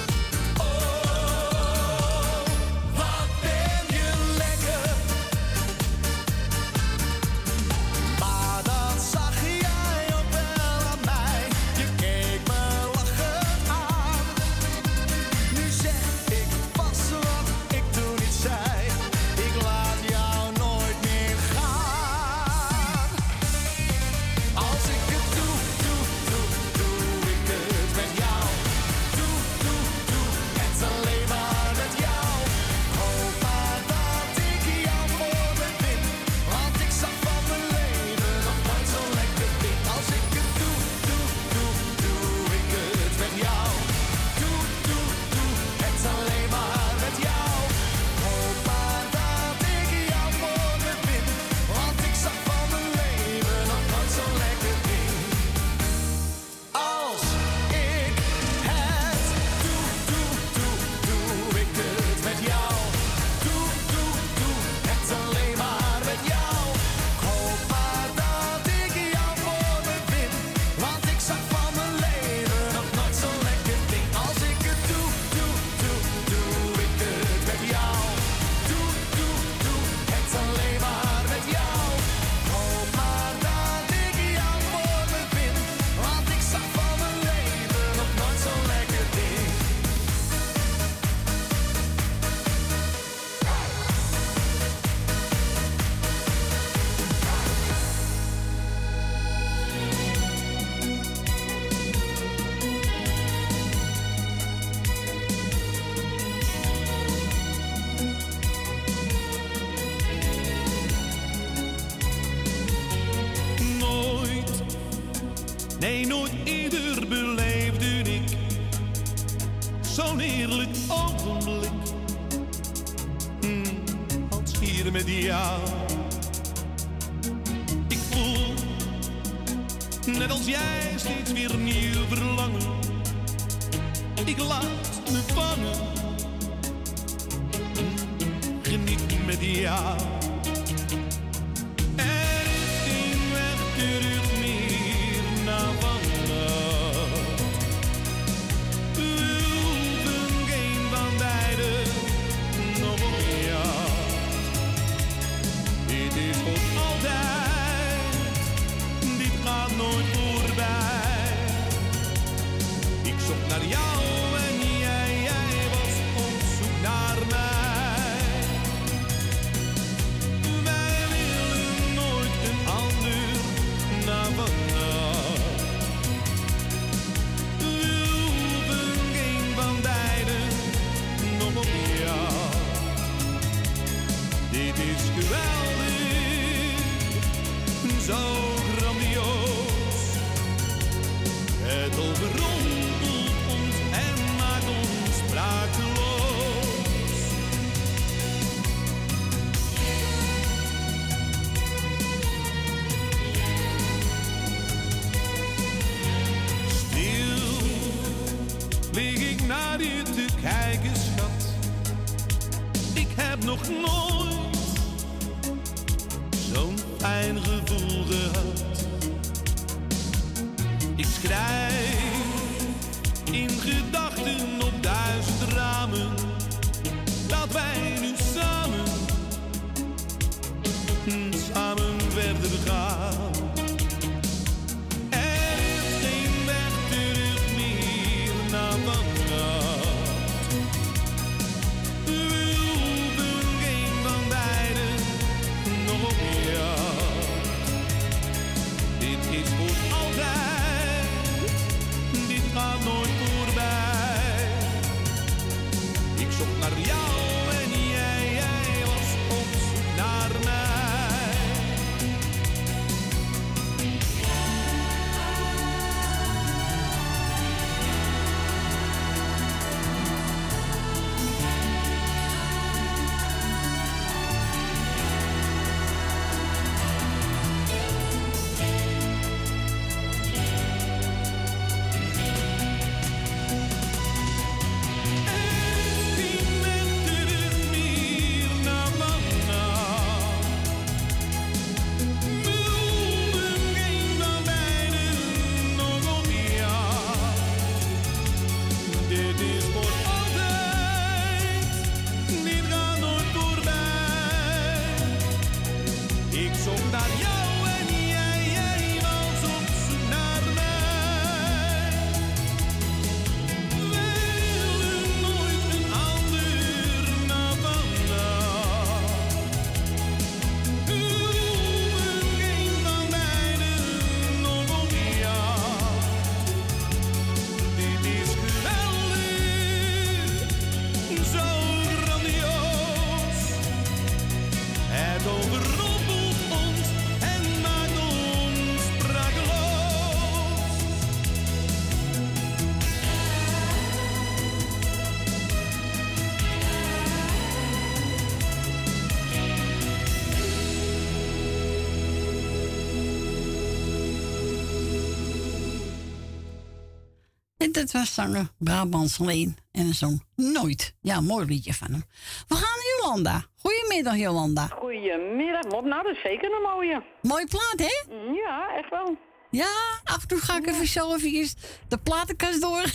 Dat was zanger Brabants Leen en zong Nooit. Ja, mooi liedje van hem. We gaan naar Jolanda. Goedemiddag, Jolanda. Goedemiddag, Mop. Nou, dat is zeker een mooie. Mooie plaat, hè? Ja, echt wel. Ja, af en toe ga ik even zo even de platenkast door.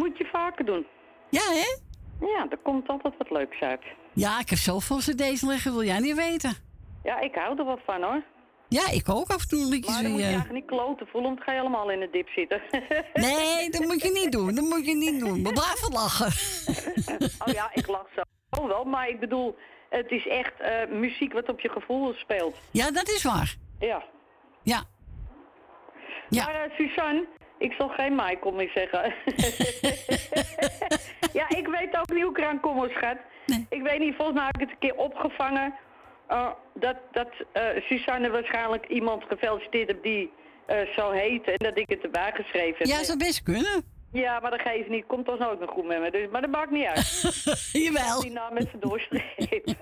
Moet je vaker doen. Ja, hè? Ja, er komt altijd wat leuks uit. Ja, ik heb zoveel cd's liggen, wil jij niet weten. Ja, ik hou er wat van hoor. Ja, ik ook af en toe liedjes Maar dan moet je eigenlijk niet kloten voelen, want ga je helemaal in de dip zitten. Nee, dat moet je niet doen. Dat moet je niet doen. We blijven lachen. oh ja, ik lach zo. Oh wel, maar ik bedoel, het is echt eh, muziek wat op je gevoel speelt. Ja, dat is waar. Ja. Ja. Ja. Maar eh, Suzanne, ik zal geen Michael meer zeggen. ja, ik weet ook niet hoe ik eraan kom, schat. Ik weet niet, volgens mij heb ik het een keer opgevangen. Eh, dat dat eh, Suzanne waarschijnlijk iemand gefeliciteerd heeft die eh, zo heet en dat ik het erbij geschreven heb. Ja, zou best kunnen. Ja, maar dat geeft niet. Komt toch ook nog goed met me. Dus, maar dat maakt niet uit. Jawel. Die naam met z'n doorstrepen.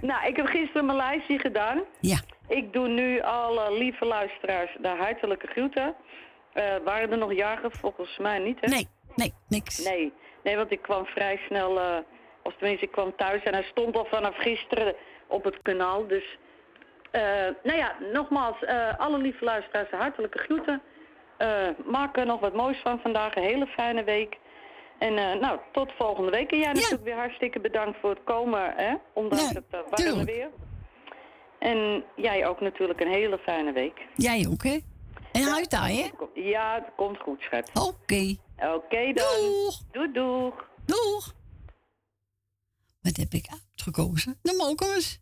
nou, ik heb gisteren mijn lijstje gedaan. Ja. Ik doe nu alle lieve luisteraars de hartelijke groeten. Eh, waren er nog jagen? Volgens mij niet, hè? Nee, nee, niks. Nee, nee want ik kwam vrij snel, of tenminste ik kwam thuis en hij stond al vanaf gisteren op het kanaal. Dus, eh, nou ja, nogmaals, eh, alle lieve luisteraars, hartelijke groeten. Eh, maak er nog wat moois van vandaag, een hele fijne week. En nou, tot volgende week. En jij natuurlijk weer hartstikke bedankt voor het komen, hè? Ondanks het uh, warme weer. En jij ook natuurlijk een hele fijne week. Jij ook, hè? En uit daar, hè? Ja, het komt goed, schat. Oké. Oké dan. Doeg. Doeg, doeg. Doeg. Wat heb ik uitgekozen? De Mokers.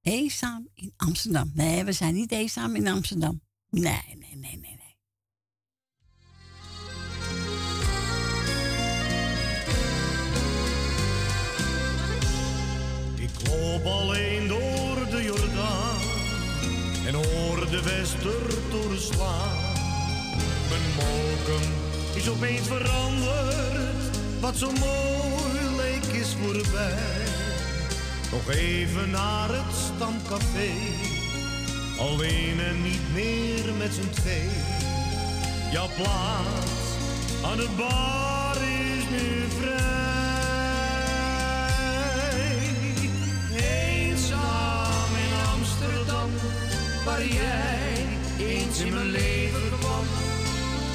Eenzaam in Amsterdam. Nee, we zijn niet eenzaam in Amsterdam. Nee, nee, nee, nee. nee. Ik loop alleen door de Jordaan en hoor de westertoren slaan. Mijn mokum is opeens veranderd, wat zo mooi is voorbij. Nog even naar het stamcafé, alleen en niet meer met z'n twee. Jouw plaats aan de bar is nu vrij. Eenzaam in Amsterdam, waar jij eens in mijn leven kwam.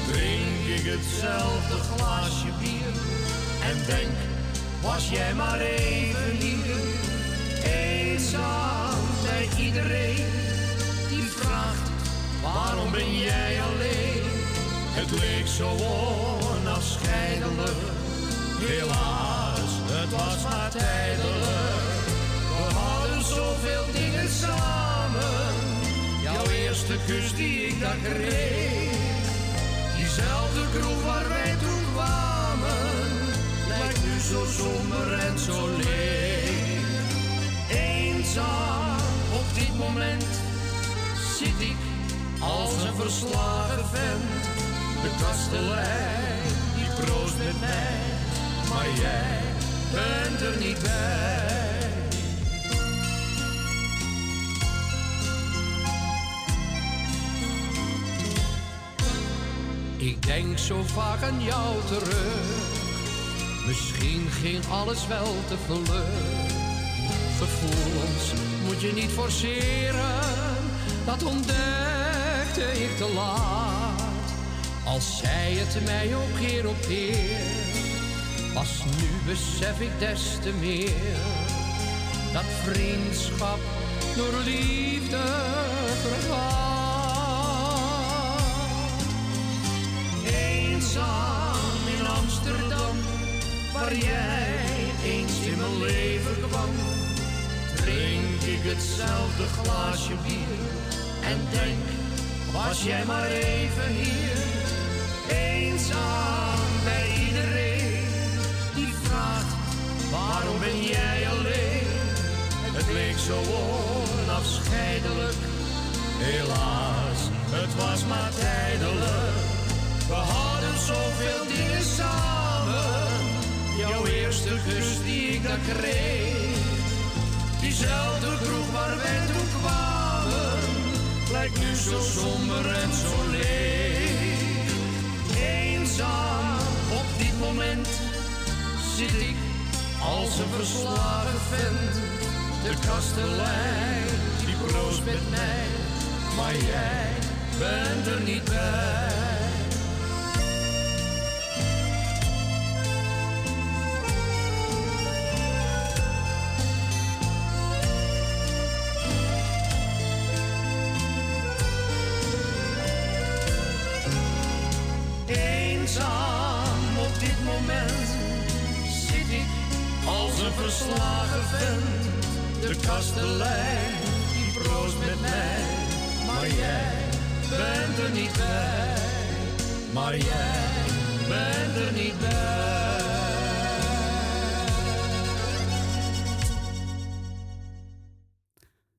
Drink ik hetzelfde glaasje bier en denk, was jij maar even hier. Eenzaam bij iedereen die vraagt, waarom ben jij alleen? Het leek zo onafscheidelijk, helaas, het was maar tijdelijk. We hadden zoveel dingen samen, jouw eerste kus die ik daar kreeg. Diezelfde kroeg waar wij toen zo somber en zo leeg. Eenzaam op dit moment zit ik als een verslagen vent. De kastelein die proost met mij, maar jij bent er niet bij. Ik denk zo vaak aan jou terug. Misschien ging alles wel te vlug. Gevoelens moet je niet forceren. Dat ontdekte ik te laat. Als zij het mij ook keer op keer. Pas nu besef ik des te meer. Dat vriendschap door liefde vergaat. Eenzaam in Amsterdam, waar jij eens in mijn leven kwam. Drink ik hetzelfde glaasje bier en denk, was jij maar even hier. Eenzaam bij iedereen die vraagt, waarom ben jij alleen? Het leek zo onafscheidelijk, helaas, het was maar tijdelijk. We hadden zoveel dingen samen. Jouw eerste kus die ik daar kreeg. Diezelfde kroeg waar wij toen kwamen. Lijkt nu zo somber en zo leeg. Eenzaam op dit moment zit ik als een verslagen vent. De kastelein die proost met mij. Maar jij bent er niet bij. een verslagen vent, de kastelein, die proost met mij. Maar jij bent er niet bij, maar jij bent er niet bij.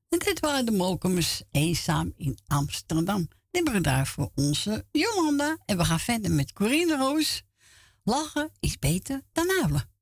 En dit waren de Mokumers eenzaam in Amsterdam. Dit daar voor onze Jolanda. En we gaan verder met Corinne Roos. Lachen is beter dan huilen.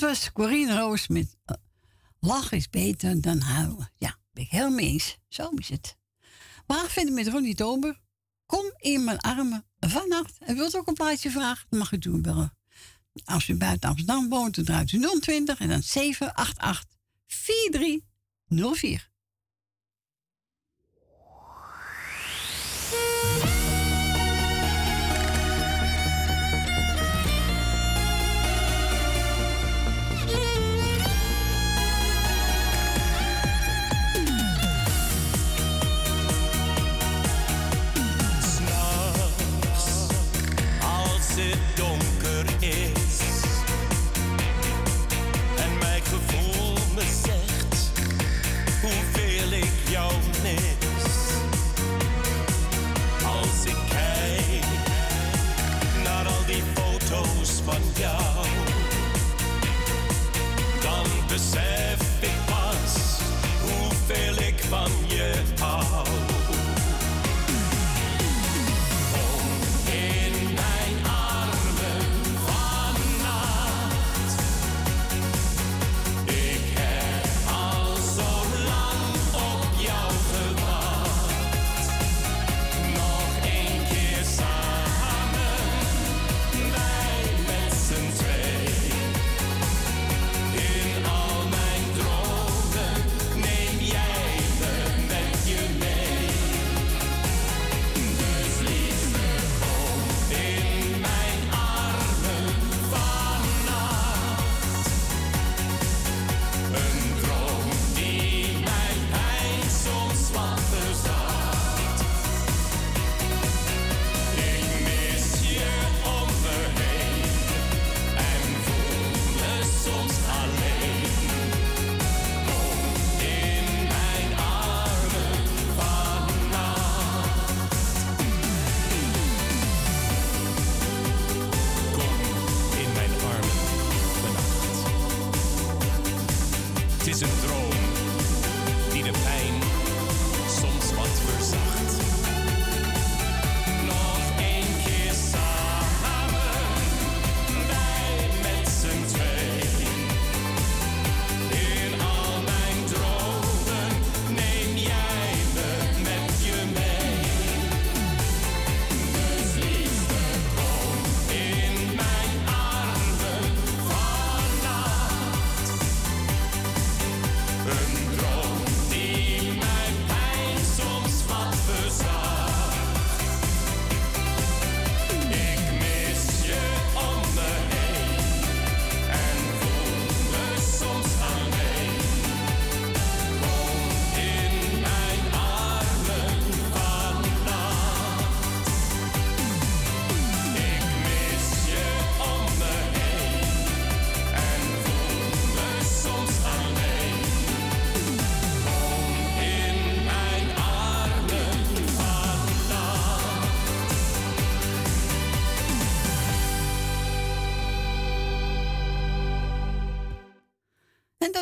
dat was Corine Roos met eh, Lach is beter dan huilen. Ja, ben ik helemaal eens. Zo is het. Maar vinden met Ronnie Tober. Kom in mijn armen vannacht. En wilt ook een plaatje vragen? Dan mag u doen bellen. Als u buiten Amsterdam woont, dan draait u 020 en dan 788 4304.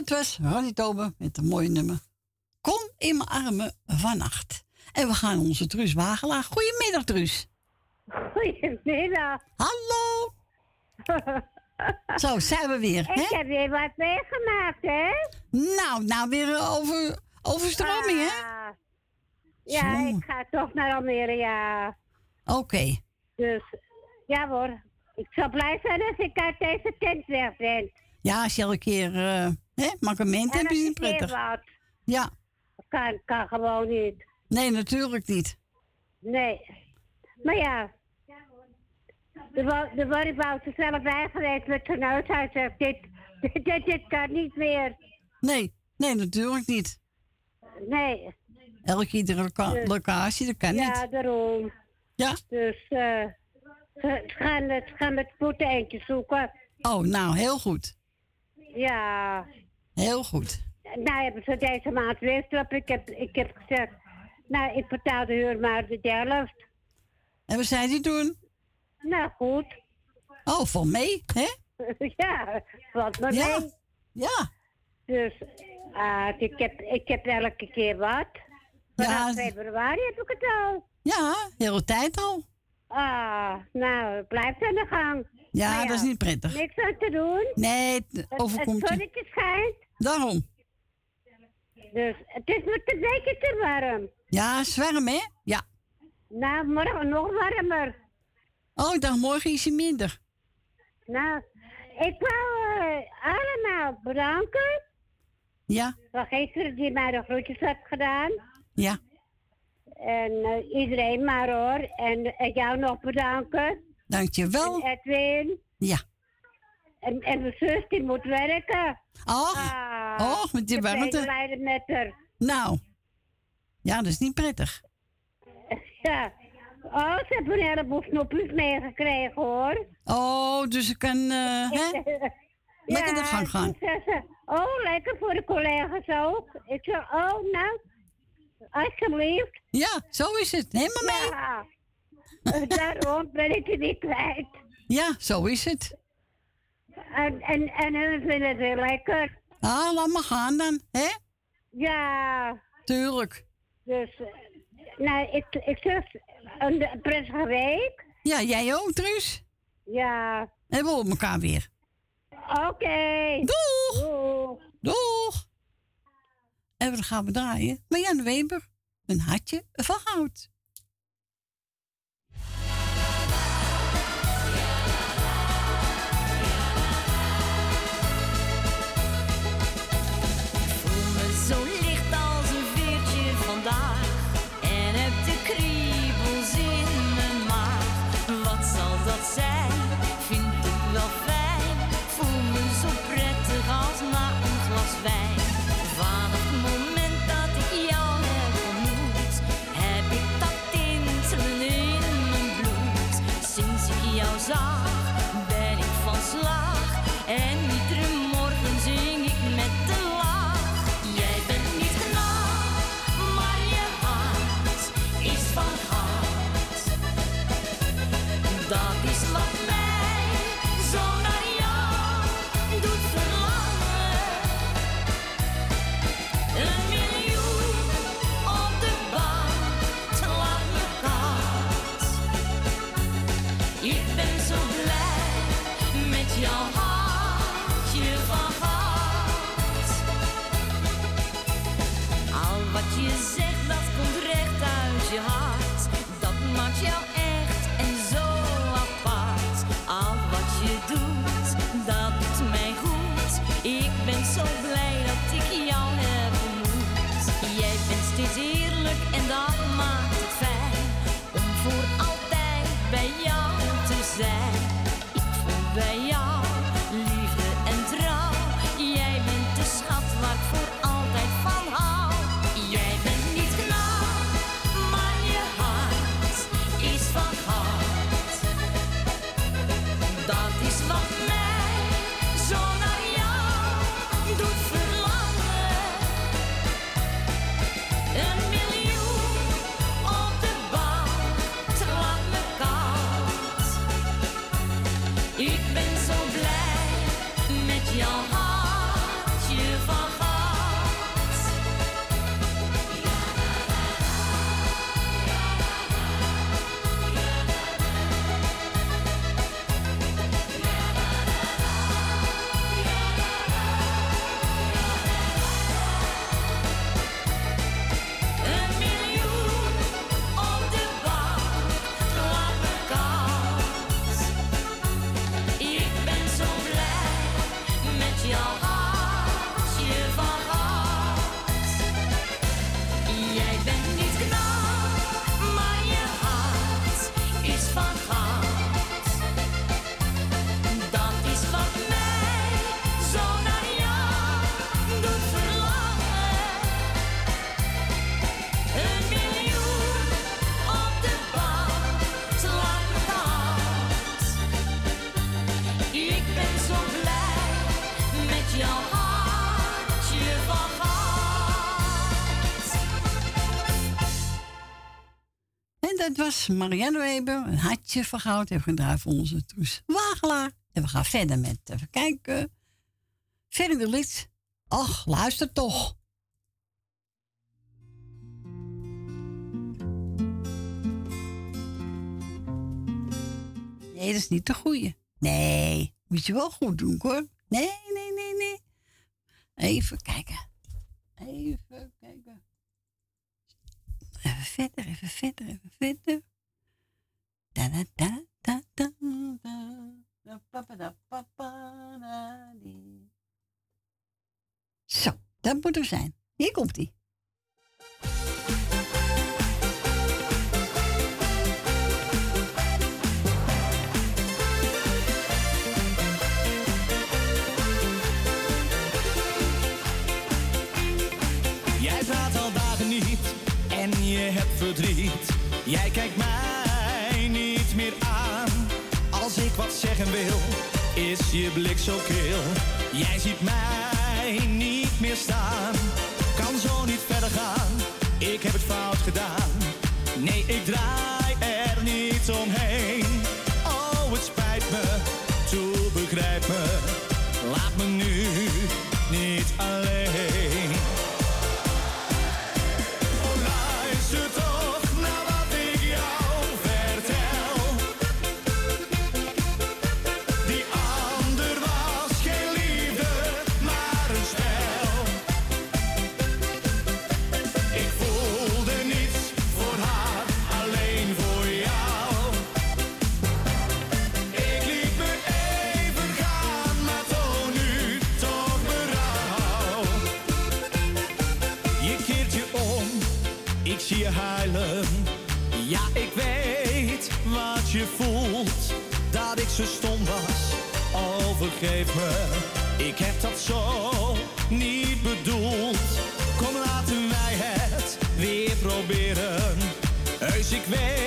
Dat was Ronnie Tober met een mooie nummer. Kom in mijn armen vannacht. En we gaan onze Truus Wagelaar. Goedemiddag, Truus. Goedemiddag. Hallo. Zo, zijn we weer, Ik hè? heb weer wat meegemaakt, hè? Nou, nou weer eh, over, overstroming, hè? Ah. Ja, Zo. ik ga toch naar Almere, ja. Oké. Dus, ja hoor. Ik zal blij zijn als ik uit deze tent weg ben. Ja, als je elke keer eh hè, mankement En hebt, als is ik het weer prettig. wat. Ja. Kan, kan gewoon niet. Nee, natuurlijk niet. Nee. Maar ja. De, wo- de woningbouw is zelf bij geweest met zijn zegt, Dit, dit, dit, dit kan niet meer. Nee, nee, natuurlijk niet. Nee. Elke iedere loca- Dus- locatie, dat kan ja, niet. daarom. Ja. Dus eh ze, ze gaan, ze gaan met spoed eentje zoeken. Oh, nou, heel goed. Ja. Heel goed. Nou hebben ze deze maand weer. Ik heb, ik heb gezegd, nou ik betaal de huur maar de helft. En wat zei die toen? Nou goed. Oh, vol mee, hè? ja, valt me Ja. mee. Ja. Dus ah, ik, heb, ik heb elke keer wat. Vanaf Ja. februari heb ik het al. Ja, de hele tijd al. Ah, nou, het blijft aan de gang. Ja, Maar dat is niet prettig. Niks aan te doen. Nee, het Het, overkomt het je. zonnetje schijnt. Daarom. Dus het is me een beetje te warm. Ja, zwerm, hè? Ja. Nou, morgen nog warmer. Oh, ik dacht morgen ietsje minder. Nou, ik wou eh, allemaal bedanken. Ja, Van gisteren die mij de groetjes had gedaan. ja. En eh, iedereen maar hoor. En eh, jou nog bedanken. Dankjewel. En Edwin. Ja. En, en mijn zus die moet werken. Och, Ah, och, met die ik warmte. medelijden met haar. Nou. Ja, dat is niet prettig. Ja. Oh, ze hebben een heleboel snoepjes meegekregen hoor. Oh, dus ze kan, eh, hè? Lekker de gang gaan. ze, oh, lekker voor de collega's ook. Ik zei, oh, nou, alsjeblieft. Ja, zo is het. Helemaal mee. Ja. Eh, Daarom ben ik het niet kwijt. Ja, zo is het. En, en, en hun vinden het heel lekker. Ah, laat maar gaan dan, hè? Ja, Tuurlijk. dus, eh, nou, ik, ik zeg, een prettige week. Ja, jij ook, Truus? Ja. En we horen elkaar weer. Oké. Doeg! Doeg! Doeg! En dan gaan we draaien. Marjan Weber, een hartje van goud. Marianne Weber, een hartje van goud. Even gedraaid voor onze Truus Wagelaar. En we gaan verder met, even kijken. Verder de lied. Ach, luister toch. Nee, dat is niet de goeie. Nee, moet je wel goed doen hoor. Nee, nee, nee, nee. Even kijken. Even kijken. Even verder, even verder, even verder. Da da da da da. Zo, dat moet er zijn. Hier komt ie. Jij praat al dagen niet en je hebt verdriet. Jij kijkt aan. Als ik wat zeggen wil, is je blik zo kil. Jij ziet mij niet meer staan. Kan zo niet verder gaan, ik heb het fout gedaan. Nee, ik draai er niet omheen. Ik heb dat zo niet bedoeld. Kom, laten wij het weer proberen. Heus, ik weet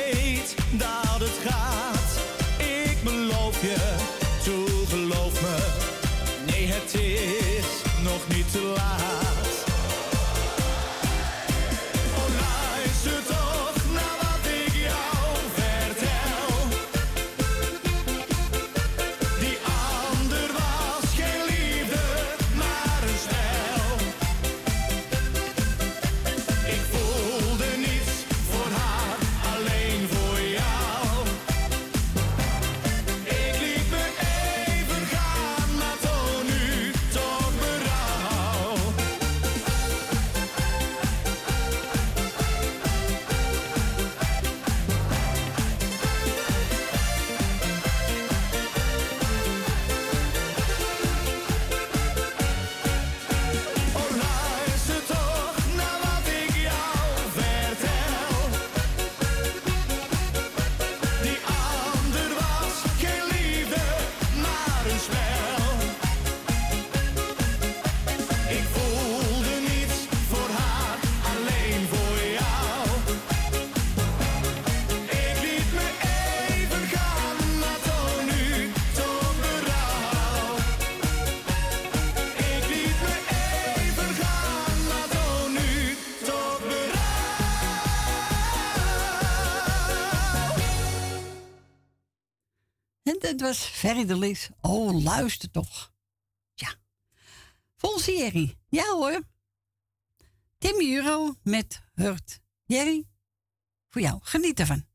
was Ferry de Lis. Oh, luister toch. Ja. Volgens Jerry. Ja hoor. Tim Euro met Hurt. Jerry, voor jou. Geniet ervan.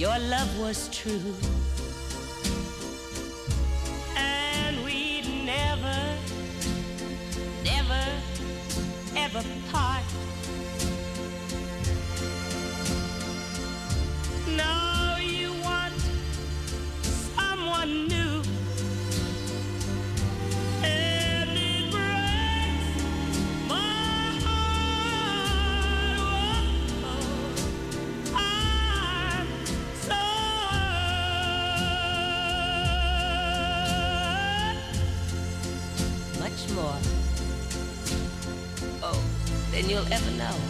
Your love was true. You'll ever know.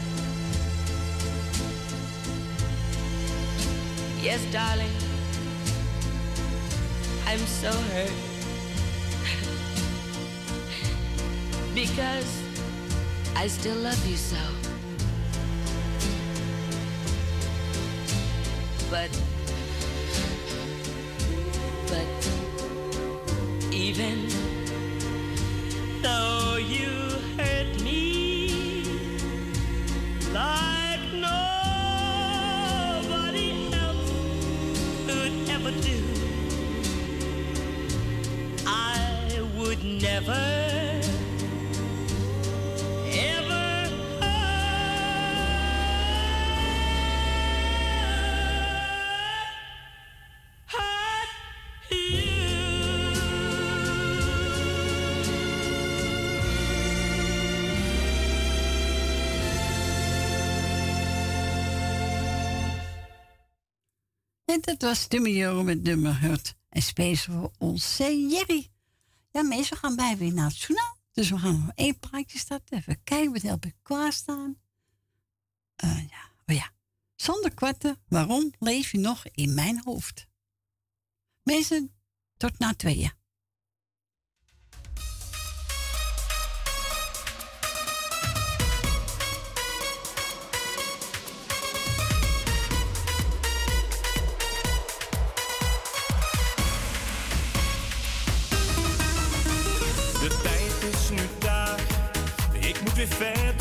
Dat was Timmy Joro met nummer Hurt. En speciaal voor onze Jerry. Ja, meestal gaan wij weer naar het journaal. Dus we gaan nog één praatje starten. Even kijken, wat heb ik klaarstaan? Eh ja, oh ja. Zonder kwarten, waarom leef je nog in mijn hoofd? Mensen, tot na tweeën. Ik moet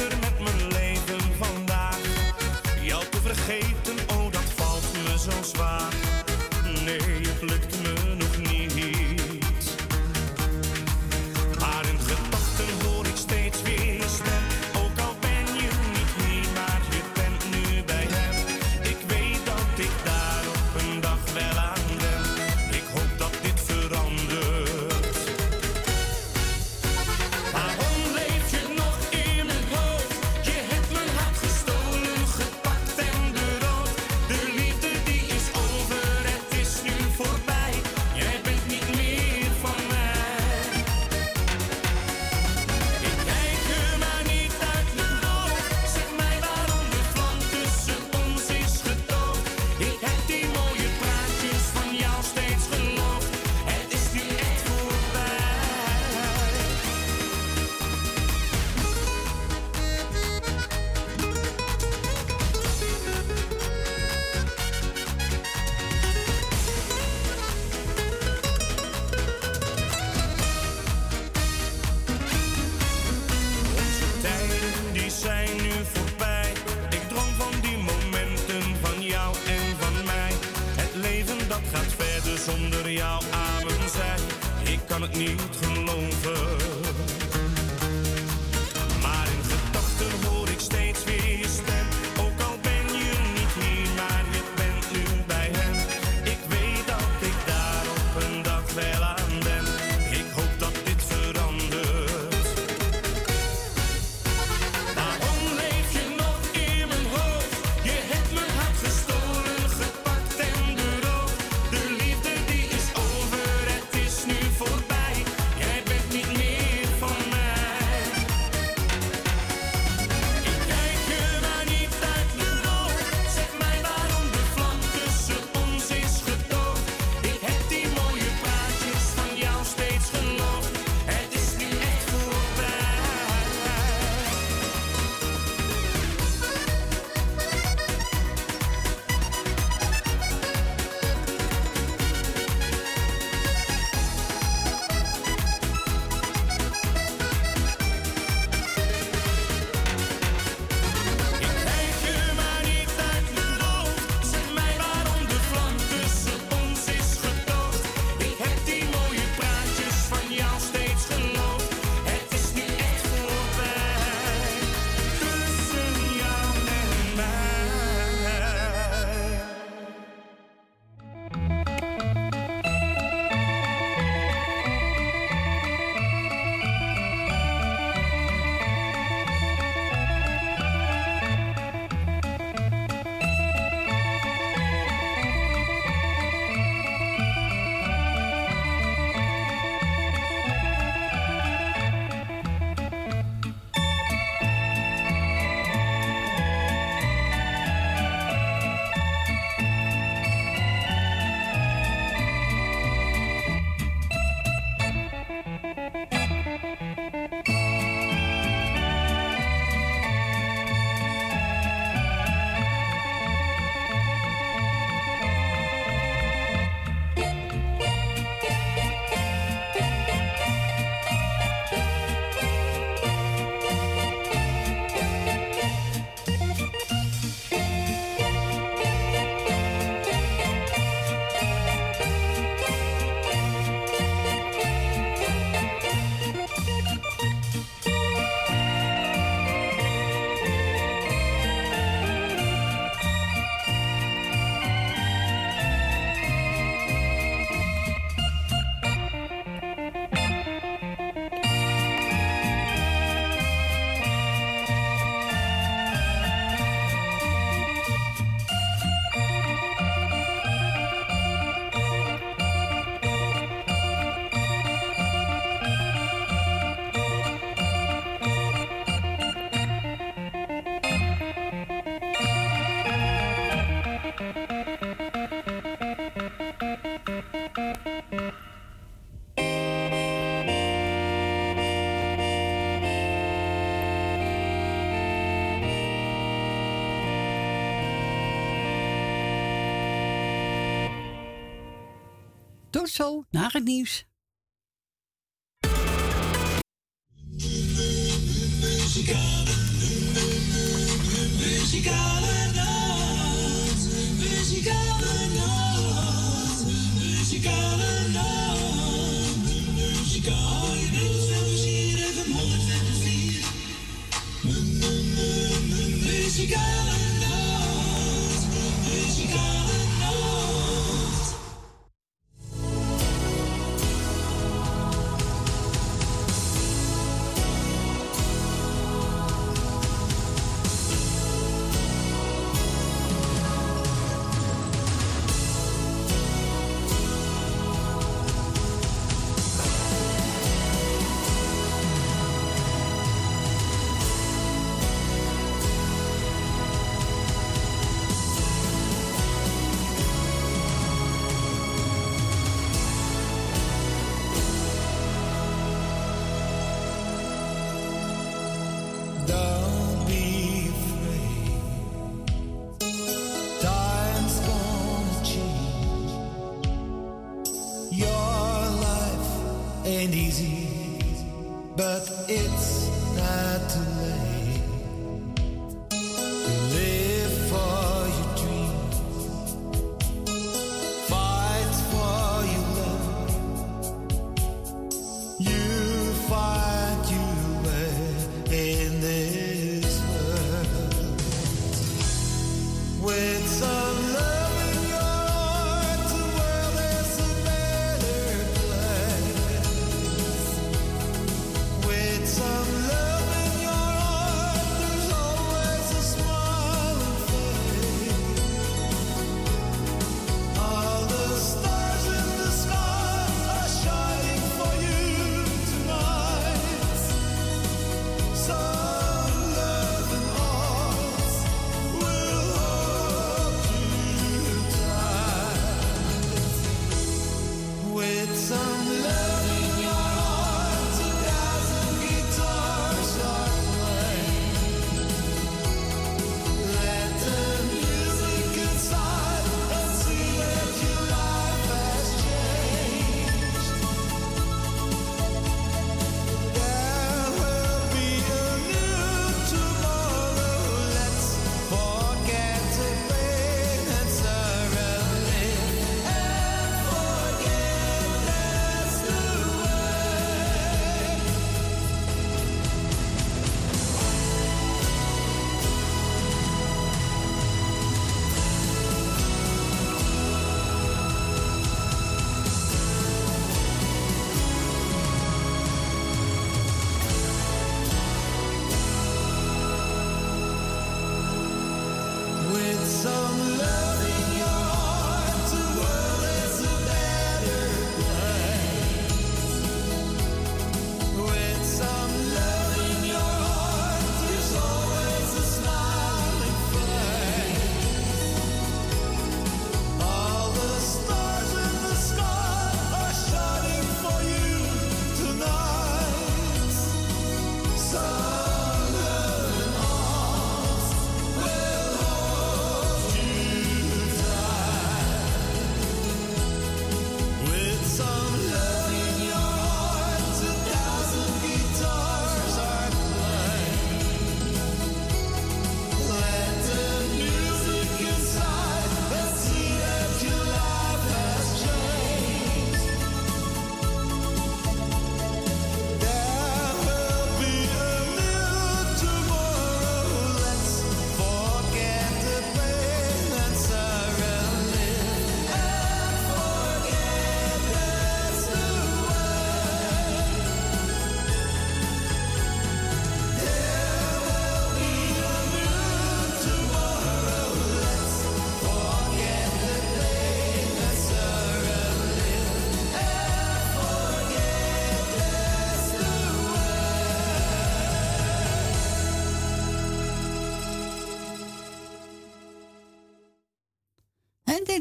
Tot zo, naar het nieuws.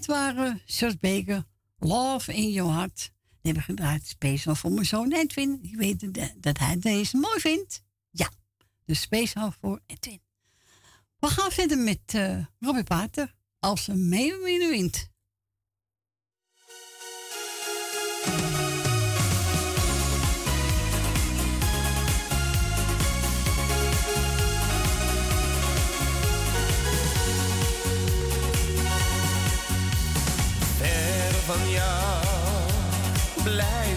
waren Sjors Love in Your Heart. Die hebben gedraaid speciaal voor mijn zoon Edwin. Ik weet dat hij deze mooi vindt. Ja, dus speciaal voor Edwin. We gaan verder met uh, Robbie Pater als een mee in de wind. Blijf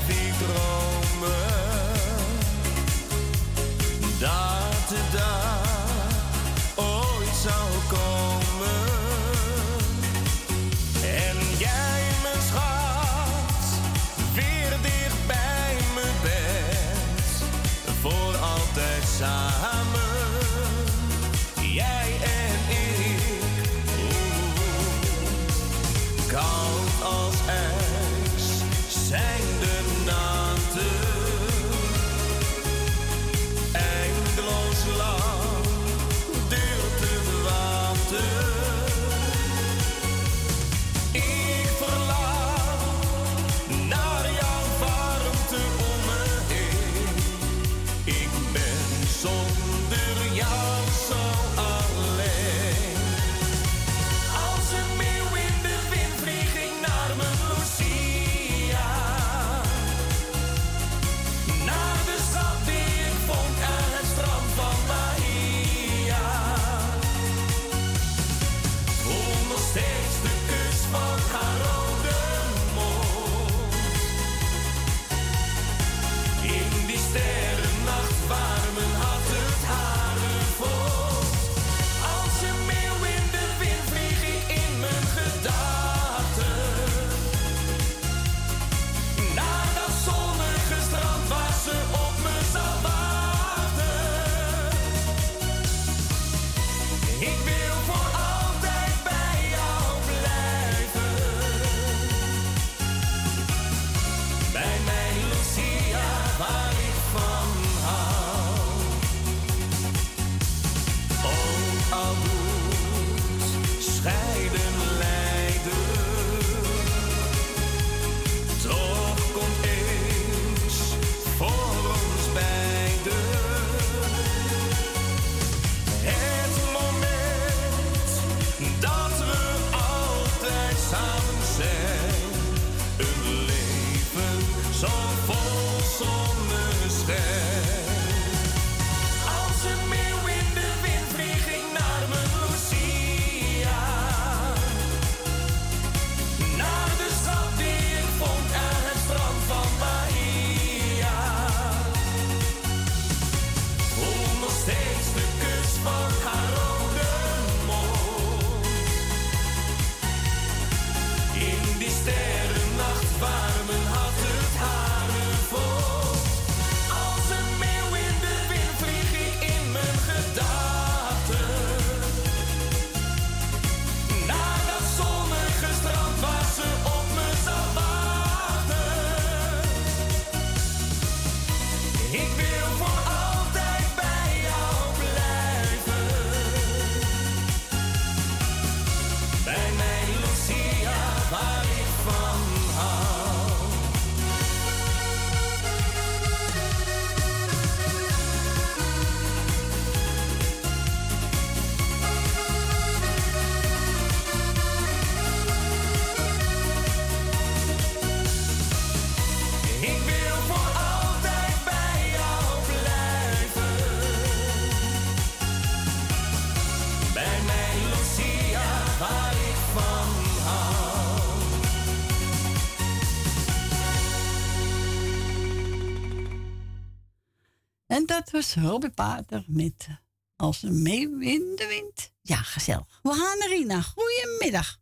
En dat was Robert Pater met eh, Als een meeuw in de wind. Ja, gezellig. We gaan naar Rina. Goedemiddag.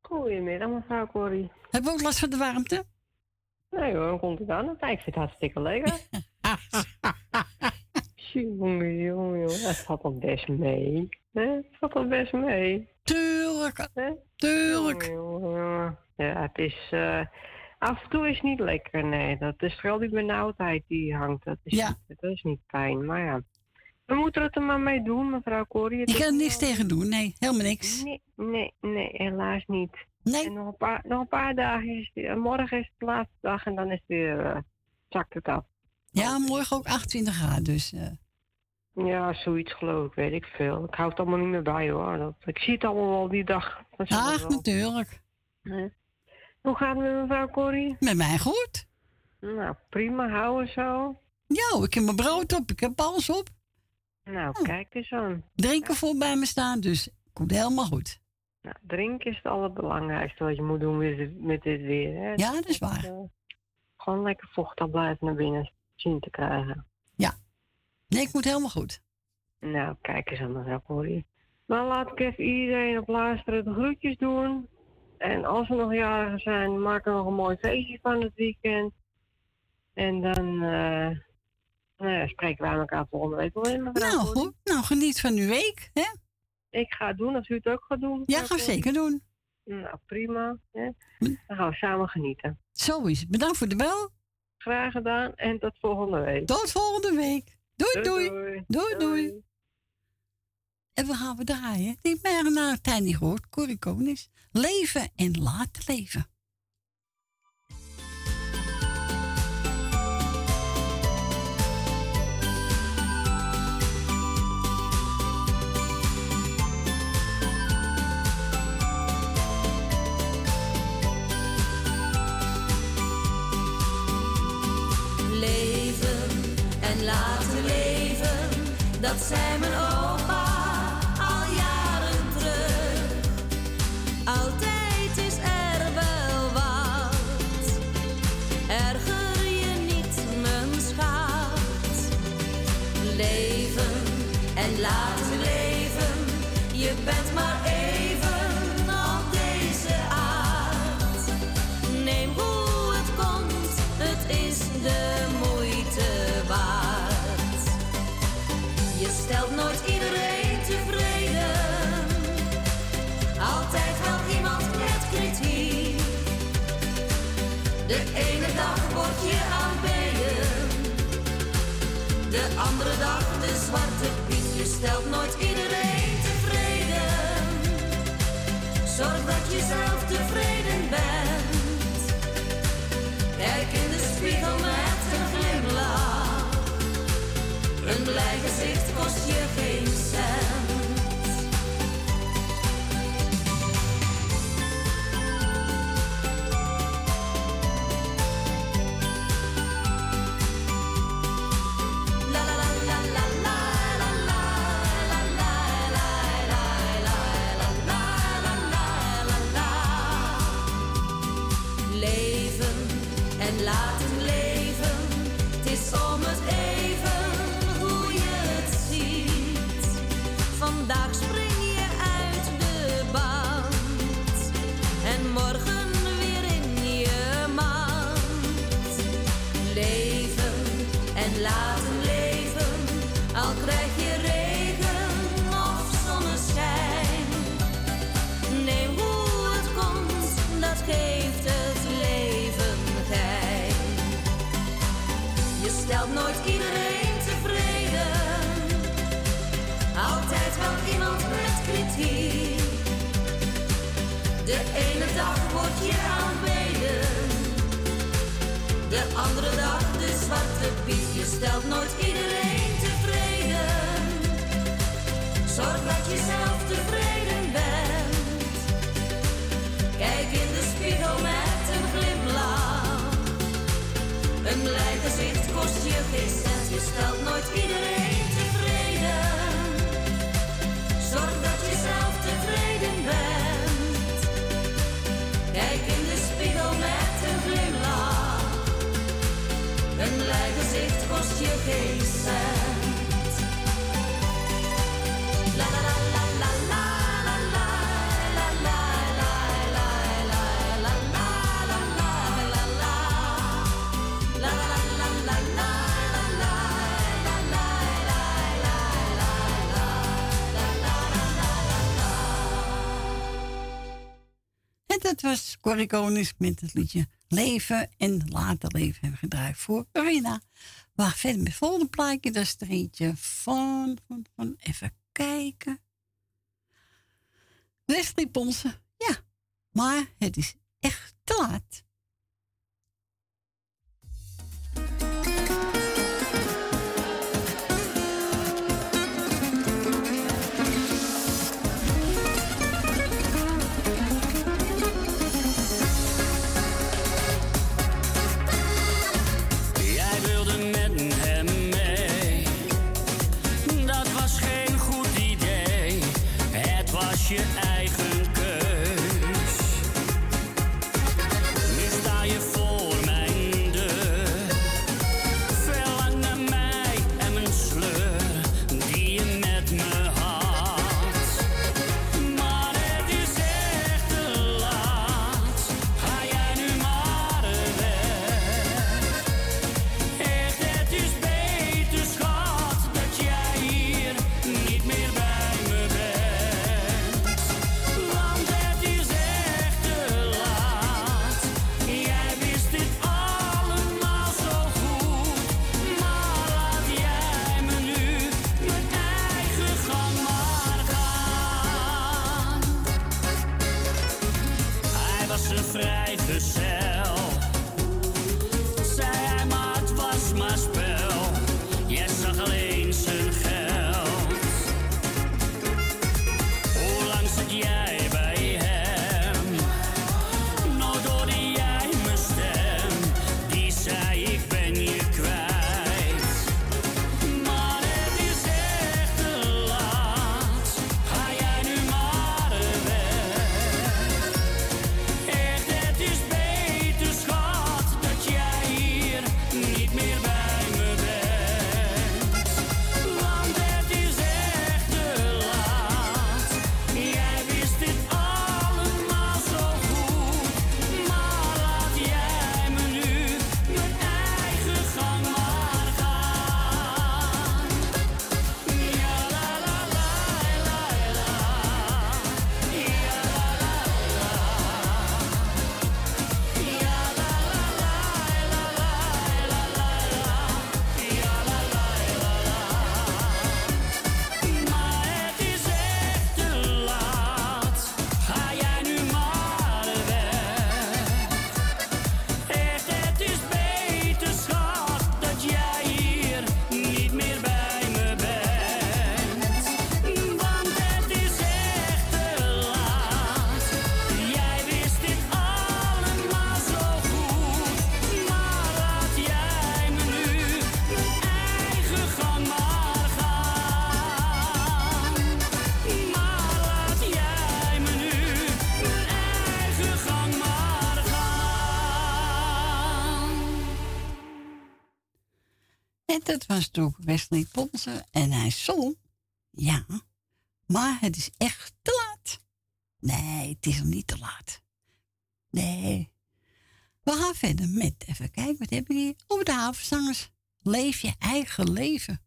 Goedemiddag, mevrouw Corrie. Hebben we ook last van de warmte? Nee hoor, dan komt het aan. Ik vind het hartstikke lekker. jongen, jongen, jongen. Het valt al best mee. Hè? Het valt al best mee. Tuurlijk. Hè? Tuurlijk. Jongen, jongen, jongen. Ja, het is... eh, af en toe is het niet lekker, nee. Dat is vooral die benauwdheid die hangt. Dat is, Ja. niet, dat is niet fijn, maar ja. We moeten het er maar mee doen, mevrouw Corrie. Is kan er wel- niks tegen doen. Nee, helemaal niks. Nee, nee, nee, helaas niet. Nee. En nog een paar, nog een paar dagen is het Morgen is de laatste dag en dan is het weer... eh zakt het af. Ja, morgen ook 28 graden. Dus eh, Ja, zoiets geloof ik, weet ik veel. Ik hou het allemaal niet meer bij hoor. Dat, ik zie het allemaal wel die dag. Dat Ach, natuurlijk. Nee. Hoe gaat het met mevrouw Corrie? Met mij goed. Nou, prima, houden zo. Ja, ik heb mijn brood op, ik heb alles op. Nou, kijk eens aan. Drinken voor bij me staan, dus komt helemaal goed. Nou, drinken is het allerbelangrijkste wat je moet doen met dit, met dit weer. Hè? Ja, dat is waar. eh, gewoon lekker vochtig blijven naar binnen zien te krijgen. Nee, ik moet helemaal goed. Nou, kijk eens aan dat hoor Dan laat ik even iedereen op luisteren de groetjes doen. En als we nog jarigen zijn, maken we nog een mooi feestje van het weekend. En dan eh, nou ja, spreken wij elkaar volgende week wel in. Nou, goed. Nou, geniet van uw week. Hè? Ik ga het doen als u het ook gaat doen. Ja, ga ik zeker doen. Nou, prima. Hè? Dan gaan we samen genieten. Zo is het. Bedankt voor de bel. Graag gedaan en tot volgende week. Tot volgende week. Doei, doei. Doei, Doei, doei. En we gaan we draaien. Die mij naar tijd niet gehoord. Corrie. Leven en laten leven. Leven en laten leven, dat zei mijn opa andere dag de zwarte piet. Je stelt nooit iedereen tevreden, zorg dat je zelf tevreden bent. Kijk in de spiegel met een glimlach. Een blij gezicht andere dag de zwarte piet. Je stelt nooit dat was Corrie met het liedje Leven en Later Leven hebben gedraaid voor. We gaan verder met het volgende plaatje. Dat is er eentje van, van, van even kijken. Wesley Ponsen. Ja, maar het is echt te laat. door Wesley Ponsen en hij zong. Ja, maar het is echt te laat. Nee, het is nog niet te laat. Nee. We gaan verder met, even kijken, wat heb ik hier? op de havenzangers. Leef je eigen leven.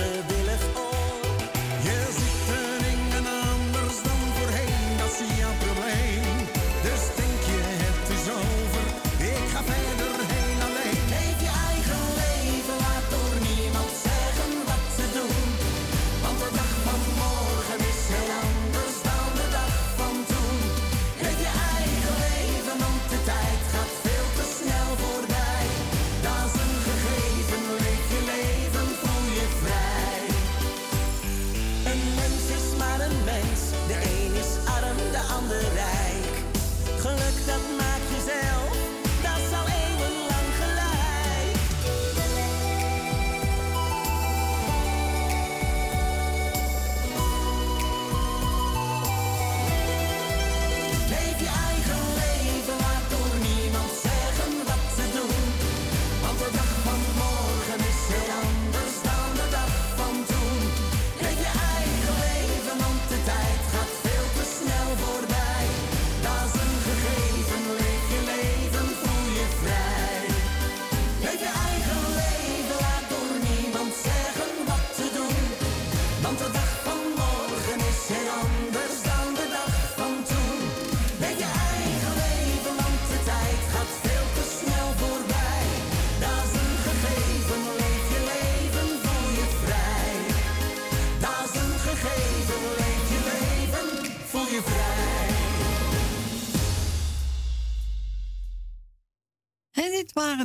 baby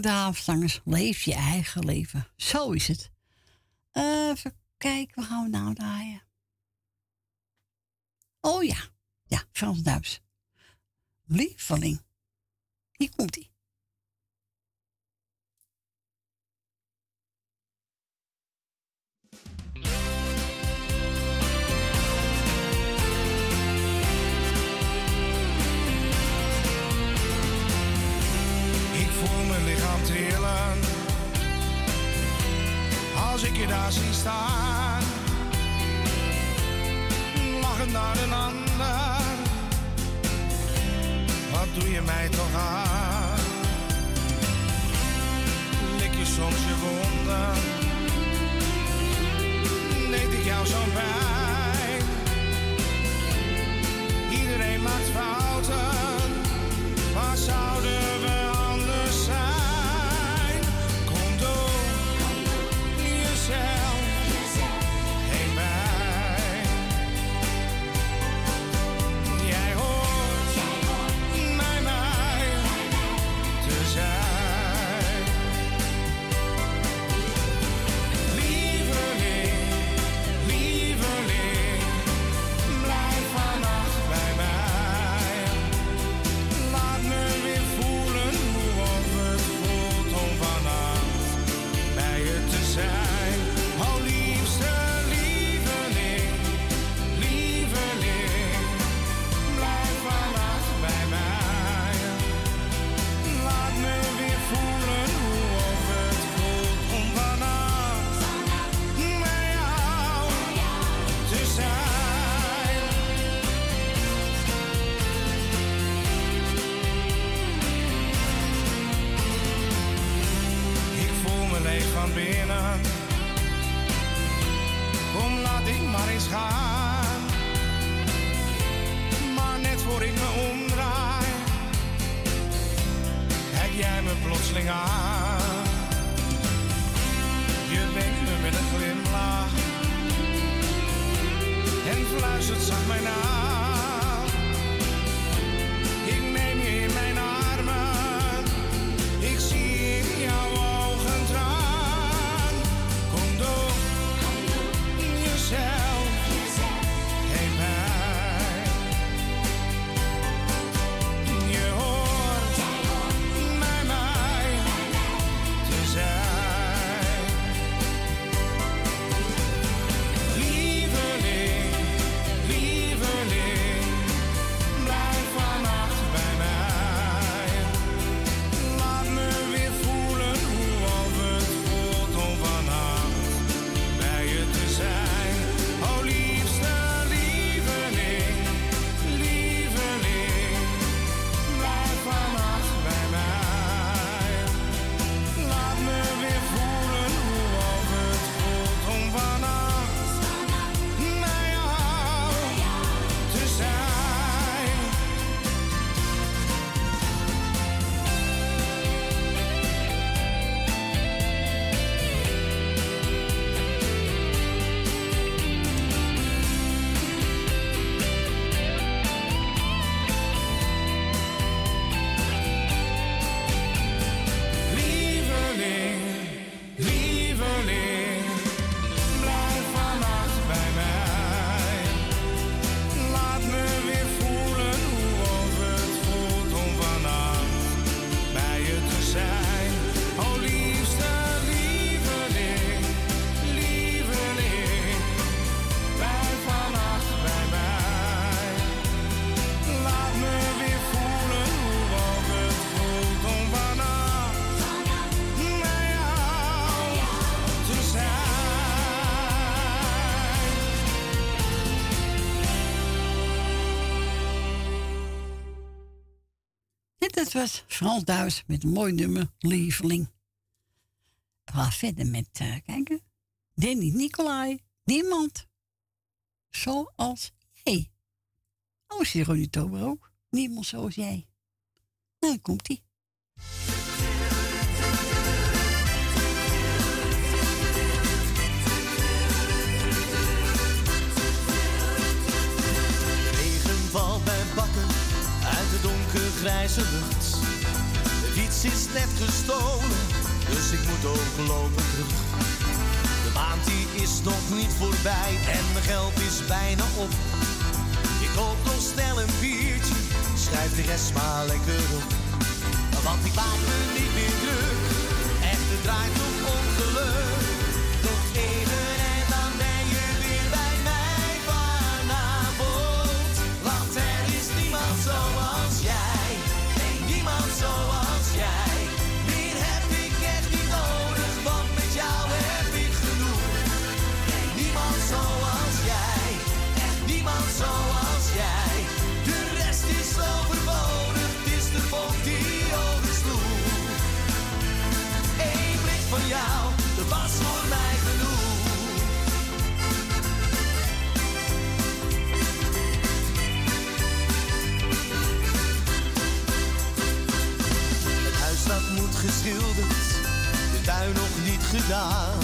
Daaf langs. leef je eigen leven. Zo is het. Eh, even kijken, we gaan we nou draaien? Oh ja, ja, Frans Duits. Lieveling. Hier komt-ie. voel mijn lichaam trillen. Als ik je daar zie staan, lachen naar een ander. Wat doe je mij toch aan? Lik je soms je wonden? Deed ik jou zo'n pijn? Iedereen maakt fouten, Was zouden dat was Frans Duis met een mooi nummer, Lieveling. We gaan verder met, uh, kijken, Denny Nikolai. niemand zoals jij. Oh, Sironie Tober ook, niemand zoals jij. Nou, komt hij. De fiets is net gestolen, dus ik moet ook lopen terug. De maand die is nog niet voorbij en mijn geld is bijna op. Ik koop nog snel een biertje, schrijf de rest maar lekker op. Want ik maak me niet meer druk, echt draait om. tuin nog niet gedaan.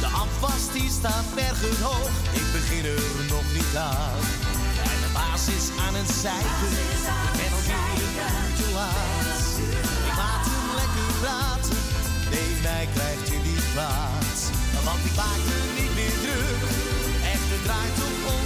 De afwas die staat ergens hoog, ik begin er nog niet aan. En de baas is aan een zijde, ik ben alweer te laat. Ik laat hem lekker praten, nee mij krijgt hij niet kwaad. Want ik maak me niet meer druk, Echt, het draait om ons.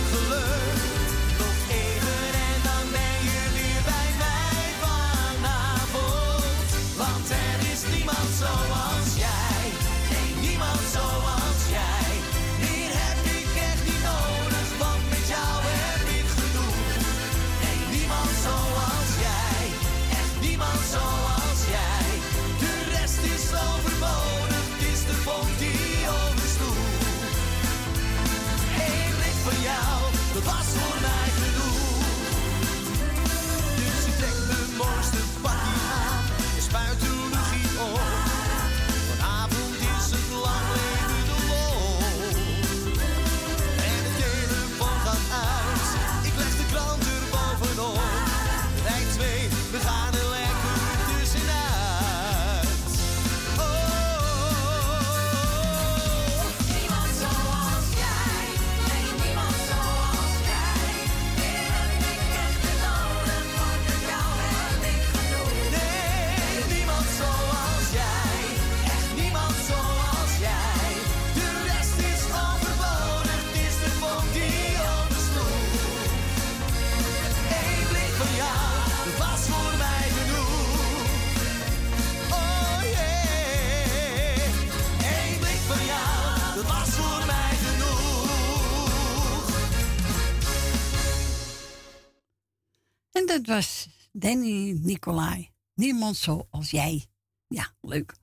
Dat was Danny Nicolai. Niemand zoals jij. Ja, leuk.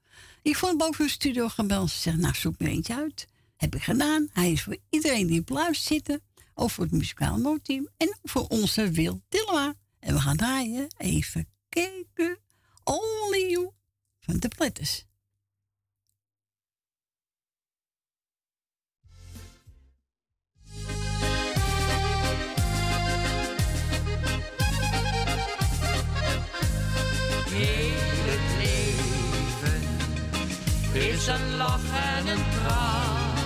Ik vond boven de studio gebeld. Ze zegt, nou, zoek er eentje uit. Heb ik gedaan. Hij is voor iedereen die op luistert zitten. Ook voor het muzikaal noodteam. En voor onze Wil Dillema. En we gaan draaien. Even kijken. Only You van de Platters. Is een lach en een traan.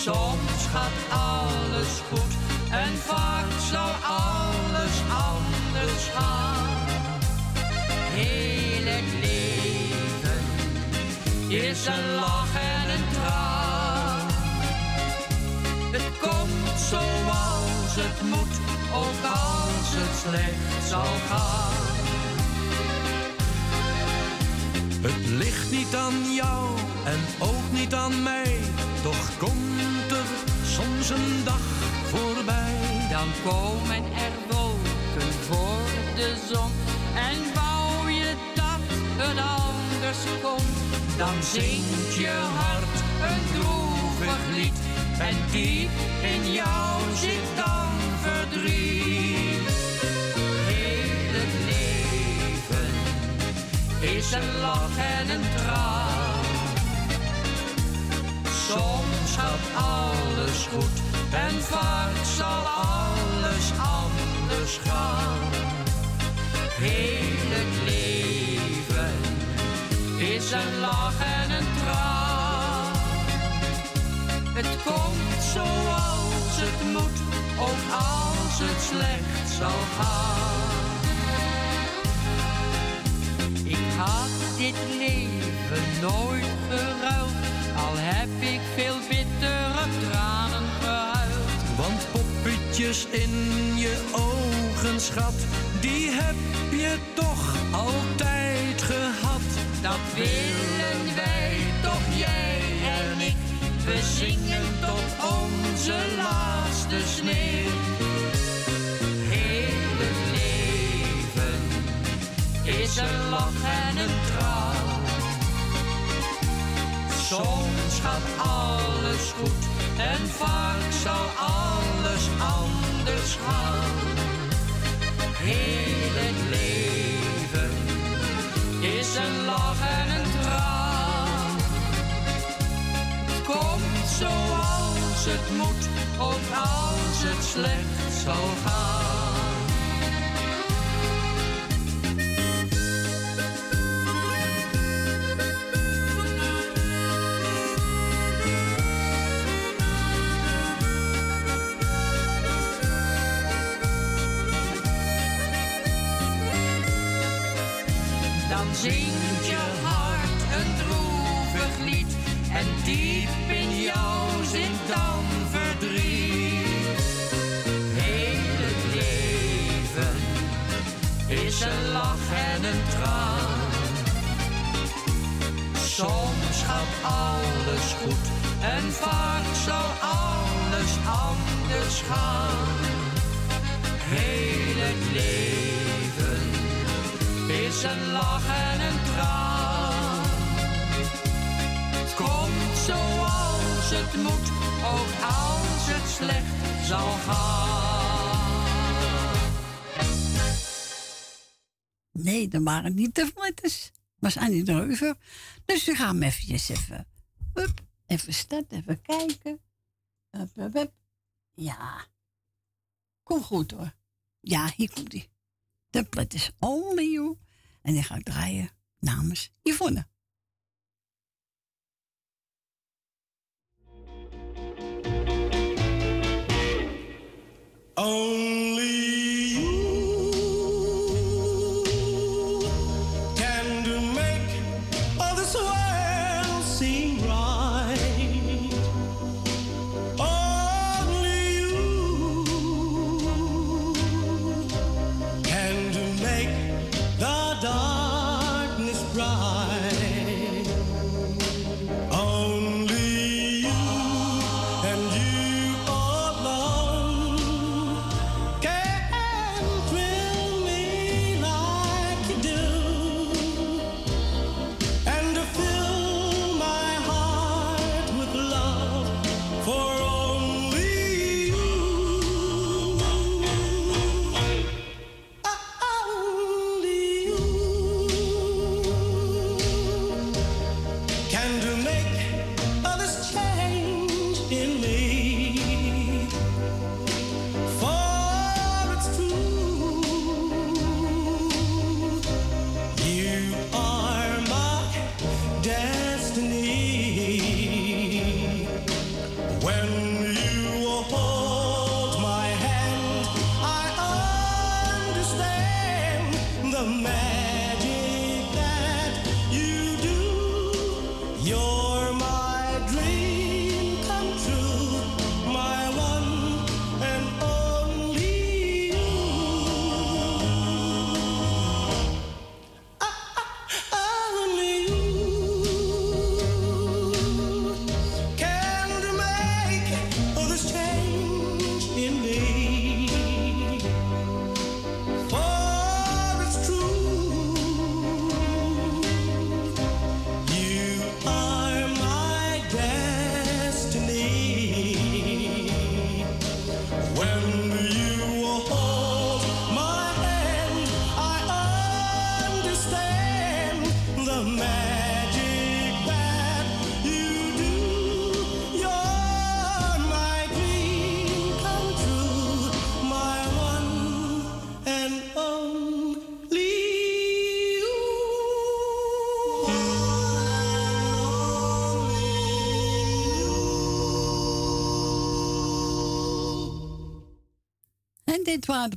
Soms gaat alles goed en vaak zal alles anders gaan. Heel het leven is een lach en een traan. Het komt zoals het moet, ook als het slecht zal gaan. Het ligt niet aan jou en ook niet aan mij. Toch komt er soms een dag voorbij. Dan komen er wolken voor de zon en wou je dat het anders kon. Dan zingt je hart een droevig lied en diep in jou zit dan verdriet. Is een lach en een traan. Soms gaat alles goed en vaak zal alles anders gaan. Heel het leven is een lach en een traan. Het komt zoals het moet, ook als het slecht zal gaan. Dit leven nooit geruild, al heb ik veel bittere tranen gehuild. Want poppetjes in je ogen, schat, die heb je toch altijd gehad. Dat willen wij toch, jij en ik. We zingen tot onze laatste sneeuw. Een lach en een traan. Soms gaat alles goed en vaak zal alles anders gaan. Heel het leven is een lach en een traan. Komt zoals het moet, ook als het slecht zal gaan. Diep in jou zit dan verdriet. Heel het leven is een lach en een traan. Soms gaat alles goed en vaak zal alles anders gaan. Heel het leven is een lach en een traan. Komt zoals het moet, ook als het slecht zal gaan. Nee, dat waren niet de fletters. was Annie Dreuger. Dus we gaan eventjes even... Hup, even starten, even kijken. Hup, hup, hup. Ja. Kom goed hoor. Ja, hier komt hij. De plet is only you. En die ga ik draaien namens Yvonne. Only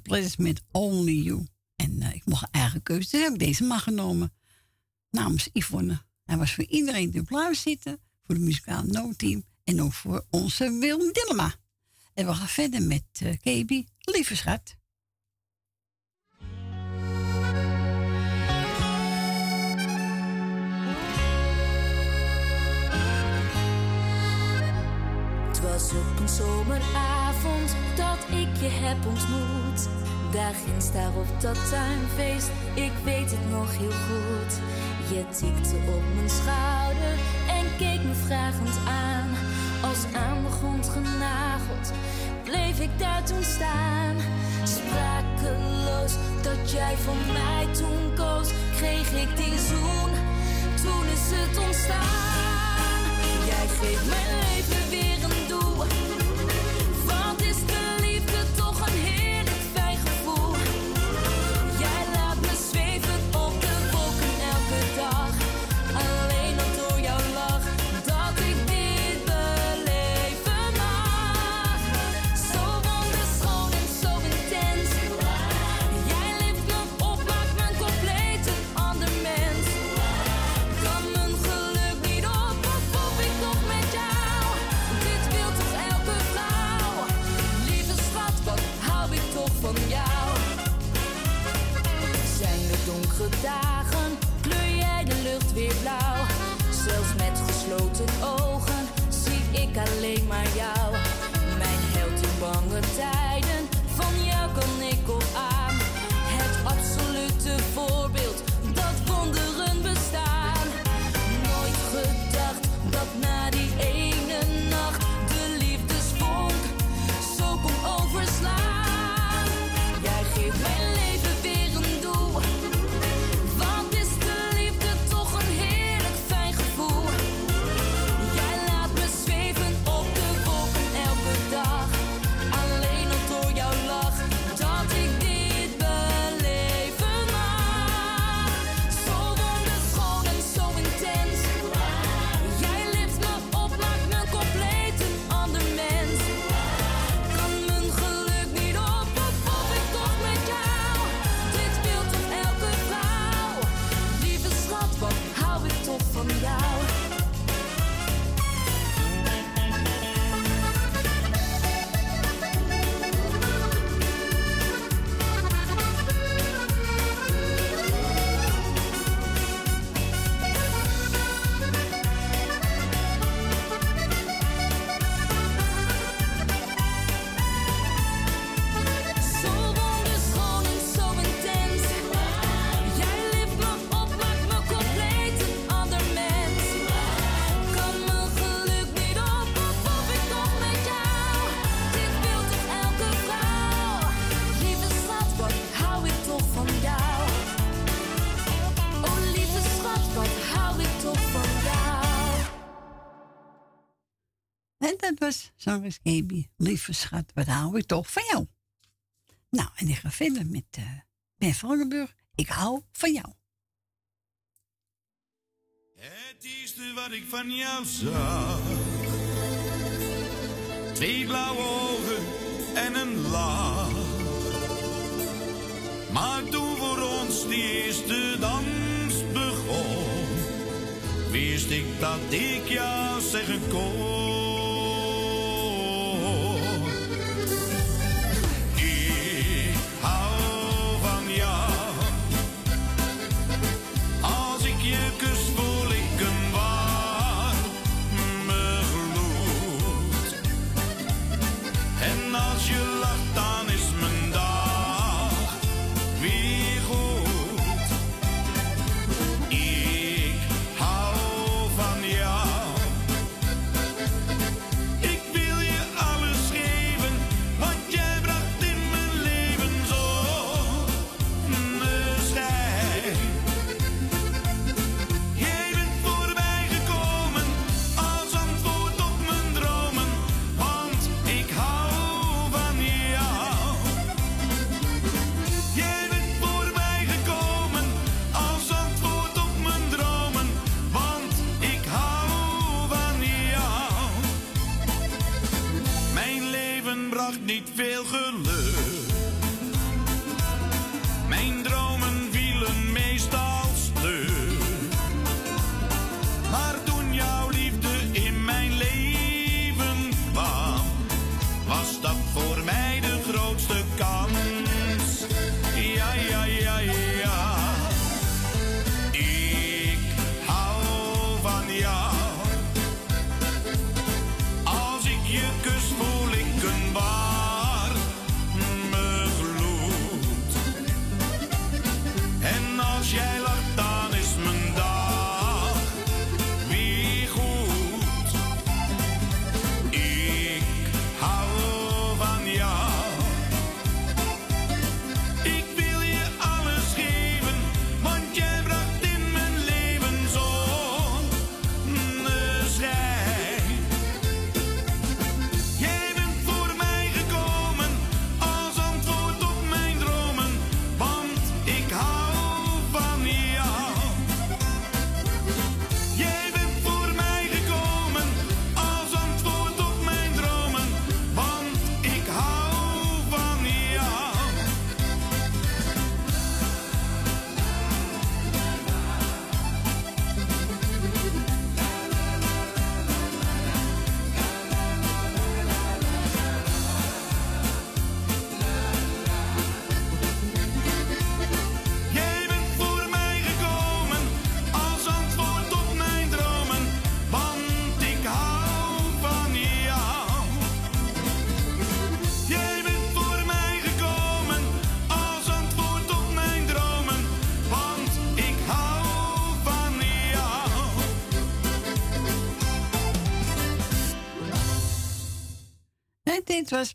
Ples met Only You. En eh, ik mocht eigen keuze, dus heb ik deze maar genomen. Namens Yvonne. Hij was voor iedereen die op zitten. Voor de muzikale noodteam. En ook voor onze Willem Dillema. En we gaan verder met uh, KB. Lieve schat. Was op een zomeravond dat ik je heb ontmoet. Daar ginds daar op dat tuinfeest, ik weet het nog heel goed. Je tikte op mijn schouder en keek me vragend aan. Als aan de grond genageld, bleef ik daar toen staan. Sprakeloos dat jij voor mij toen koos, kreeg ik die zoen. Toen is het ontstaan. Jij geeft mijn leven weer gesloten ogen zie ik alleen maar jou. Mijn held in bange tijden, zangeres Gaby. Lieve schat, wat hou ik toch van jou? Nou, en ik ga verder met eh Ben. Ik hou van jou. Het eerste wat ik van jou zag. Twee blauwe ogen en een lach. Maar toen voor ons die eerste dans begon, wist ik dat ik jou zeggen kon. veel geluk.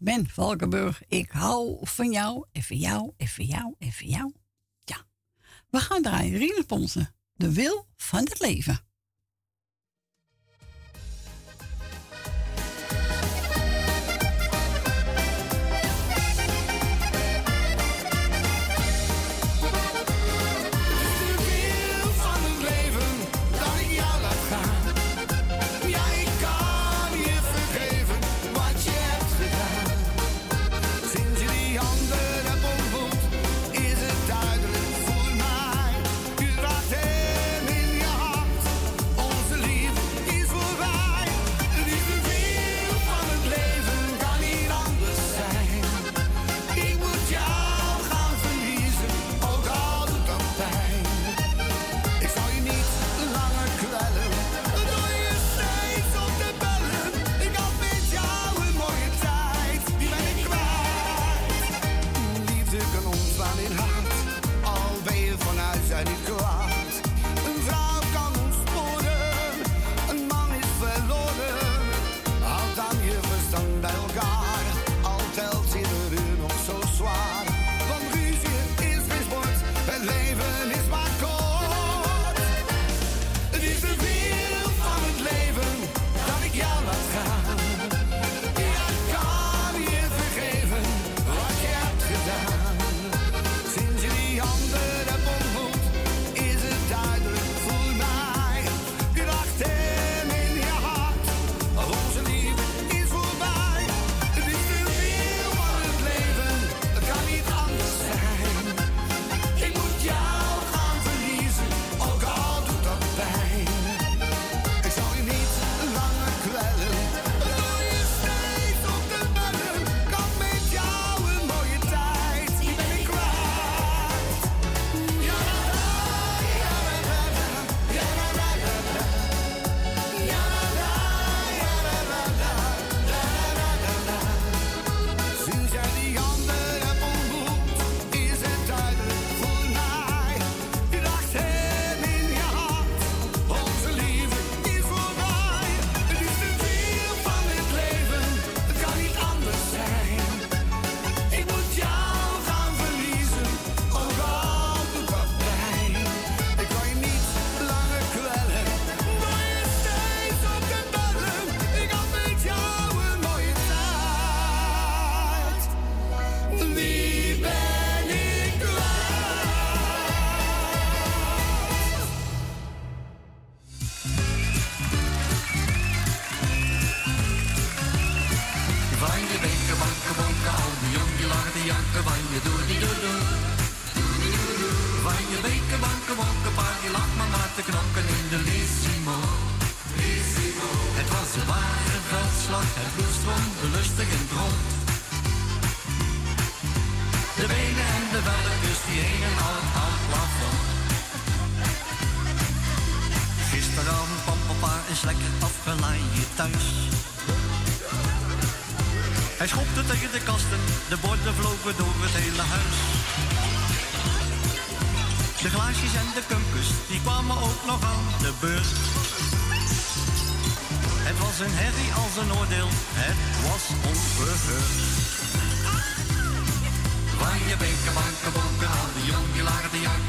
Ben Valkenburg. Ik hou van jou en van jou en van jou en van jou. Ja. We gaan draaien. Rienenponsen. De wil van het leven.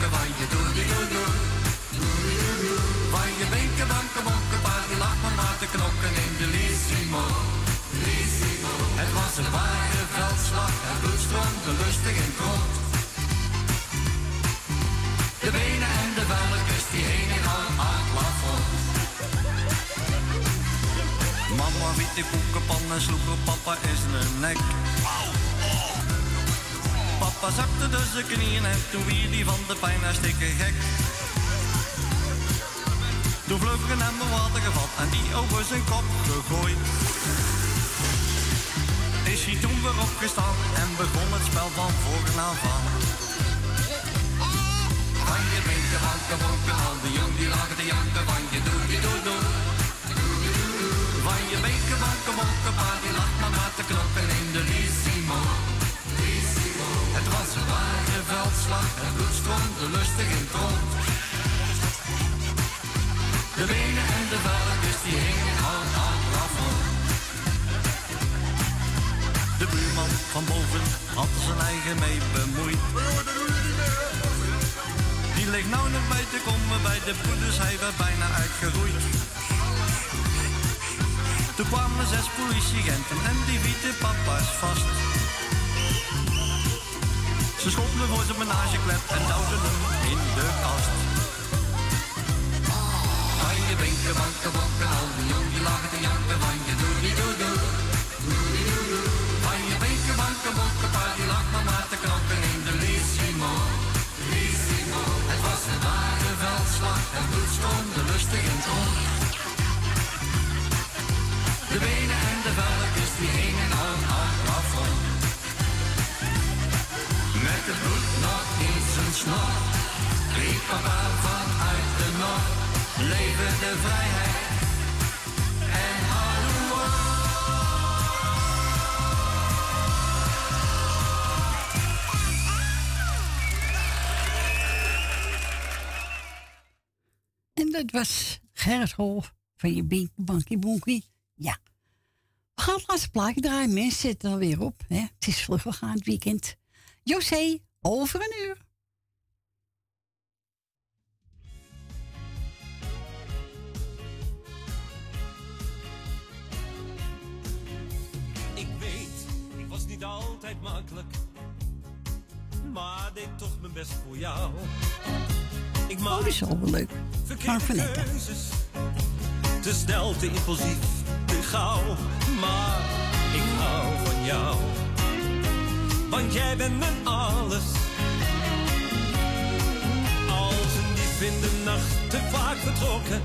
banken, waar je doe die doe. Waar je banken, bonken, waar die lacht maar maar te knokken in de Lissimo. Lissimo. Het was een ware veldslag, en bloed stroomde lustig in grond. De benen en de velkens die heen en al aan. Mama wiet de en sloeg op papa is een nek. Papa zakte dus de knieën en toen weer die van de pijn hartstikke gek. Toen vloog ik mijn water gevat en die over zijn kop gegooid. Is hij toen weer opgestaan en begon het spel van voren aan van. Van je drinken, wanke, wanke, al de jong die lagen te janken, van je doe, je doe, doe. Van je beken, wanke, wanke, pa die lacht maar maar te kloppen in de lissimo. Was een waren veldslag en bloedstroomde lustig in trond. De benen en de velkens dus die hingen al aan het. De buurman van boven had zijn eigen mee bemoeid. Die ligt nou nog bij te komen bij de poeders, hij werd bijna uitgeroeid. Toen kwamen zes politieagenten en die wieten papa's vast. Ze schopten voor zijn menageklep en duwden hem in de kast. Van je binken, banken, bokken, al die jong die lachen te janken van je snor. Riep papa vanuit de noord. Leven de vrijheid. En hallo. En dat was Gerrit Hof van je Bink Bankie Bonkie. Ja. We gaan het laatste plaatje draaien. Mensen zitten er weer op. Hè? Het is vlug gegaan het weekend. José, over een uur. Makkelijk, maar deed toch mijn best voor jou. Ik Oh, dat is wel wel leuk. Etten. keuzes, te snel, te impulsief, te gauw, maar ik hou van jou. Want jij bent mijn alles. Als een dief in de nacht te vaak vertrokken,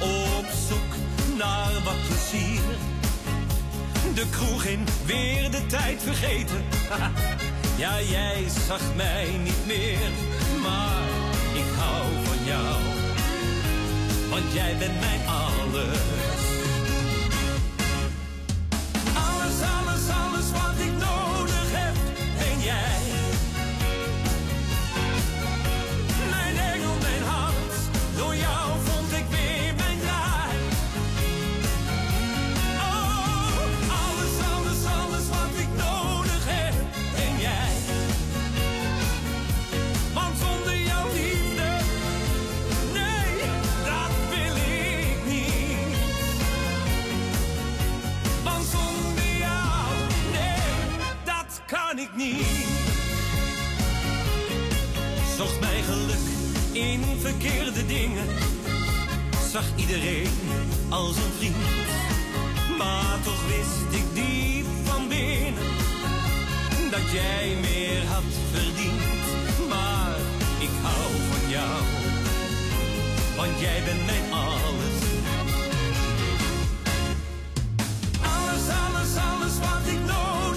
op zoek naar wat plezier. De kroeg in, weer de tijd vergeten. Ja, jij zag mij niet meer, maar ik hou van jou. Want jij bent mijn alles. Alles, alles, alles wat ik nodig heb, ben jij. Niet. Zocht mijn geluk in verkeerde dingen. Zag iedereen als een vriend. Maar toch wist ik diep van binnen dat jij meer had verdiend. Maar ik hou van jou, want jij bent mijn alles. Alles, alles, alles wat ik nodig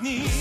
kan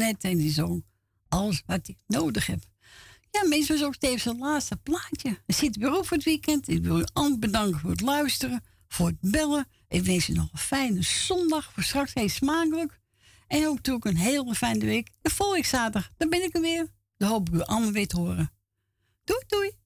Etten en die zong Alles wat ik nodig heb. Ja, mensen, was ook tevens het laatste plaatje. We zitten weer op voor het weekend. Ik wil u allen bedanken voor het luisteren, voor het bellen Ik wens je nog een fijne zondag. Voor straks heel smakelijk. En ook natuurlijk een hele fijne week. De volgende zaterdag, dan ben ik er weer. Dan hoop ik u allemaal weer te horen. Doei, doei.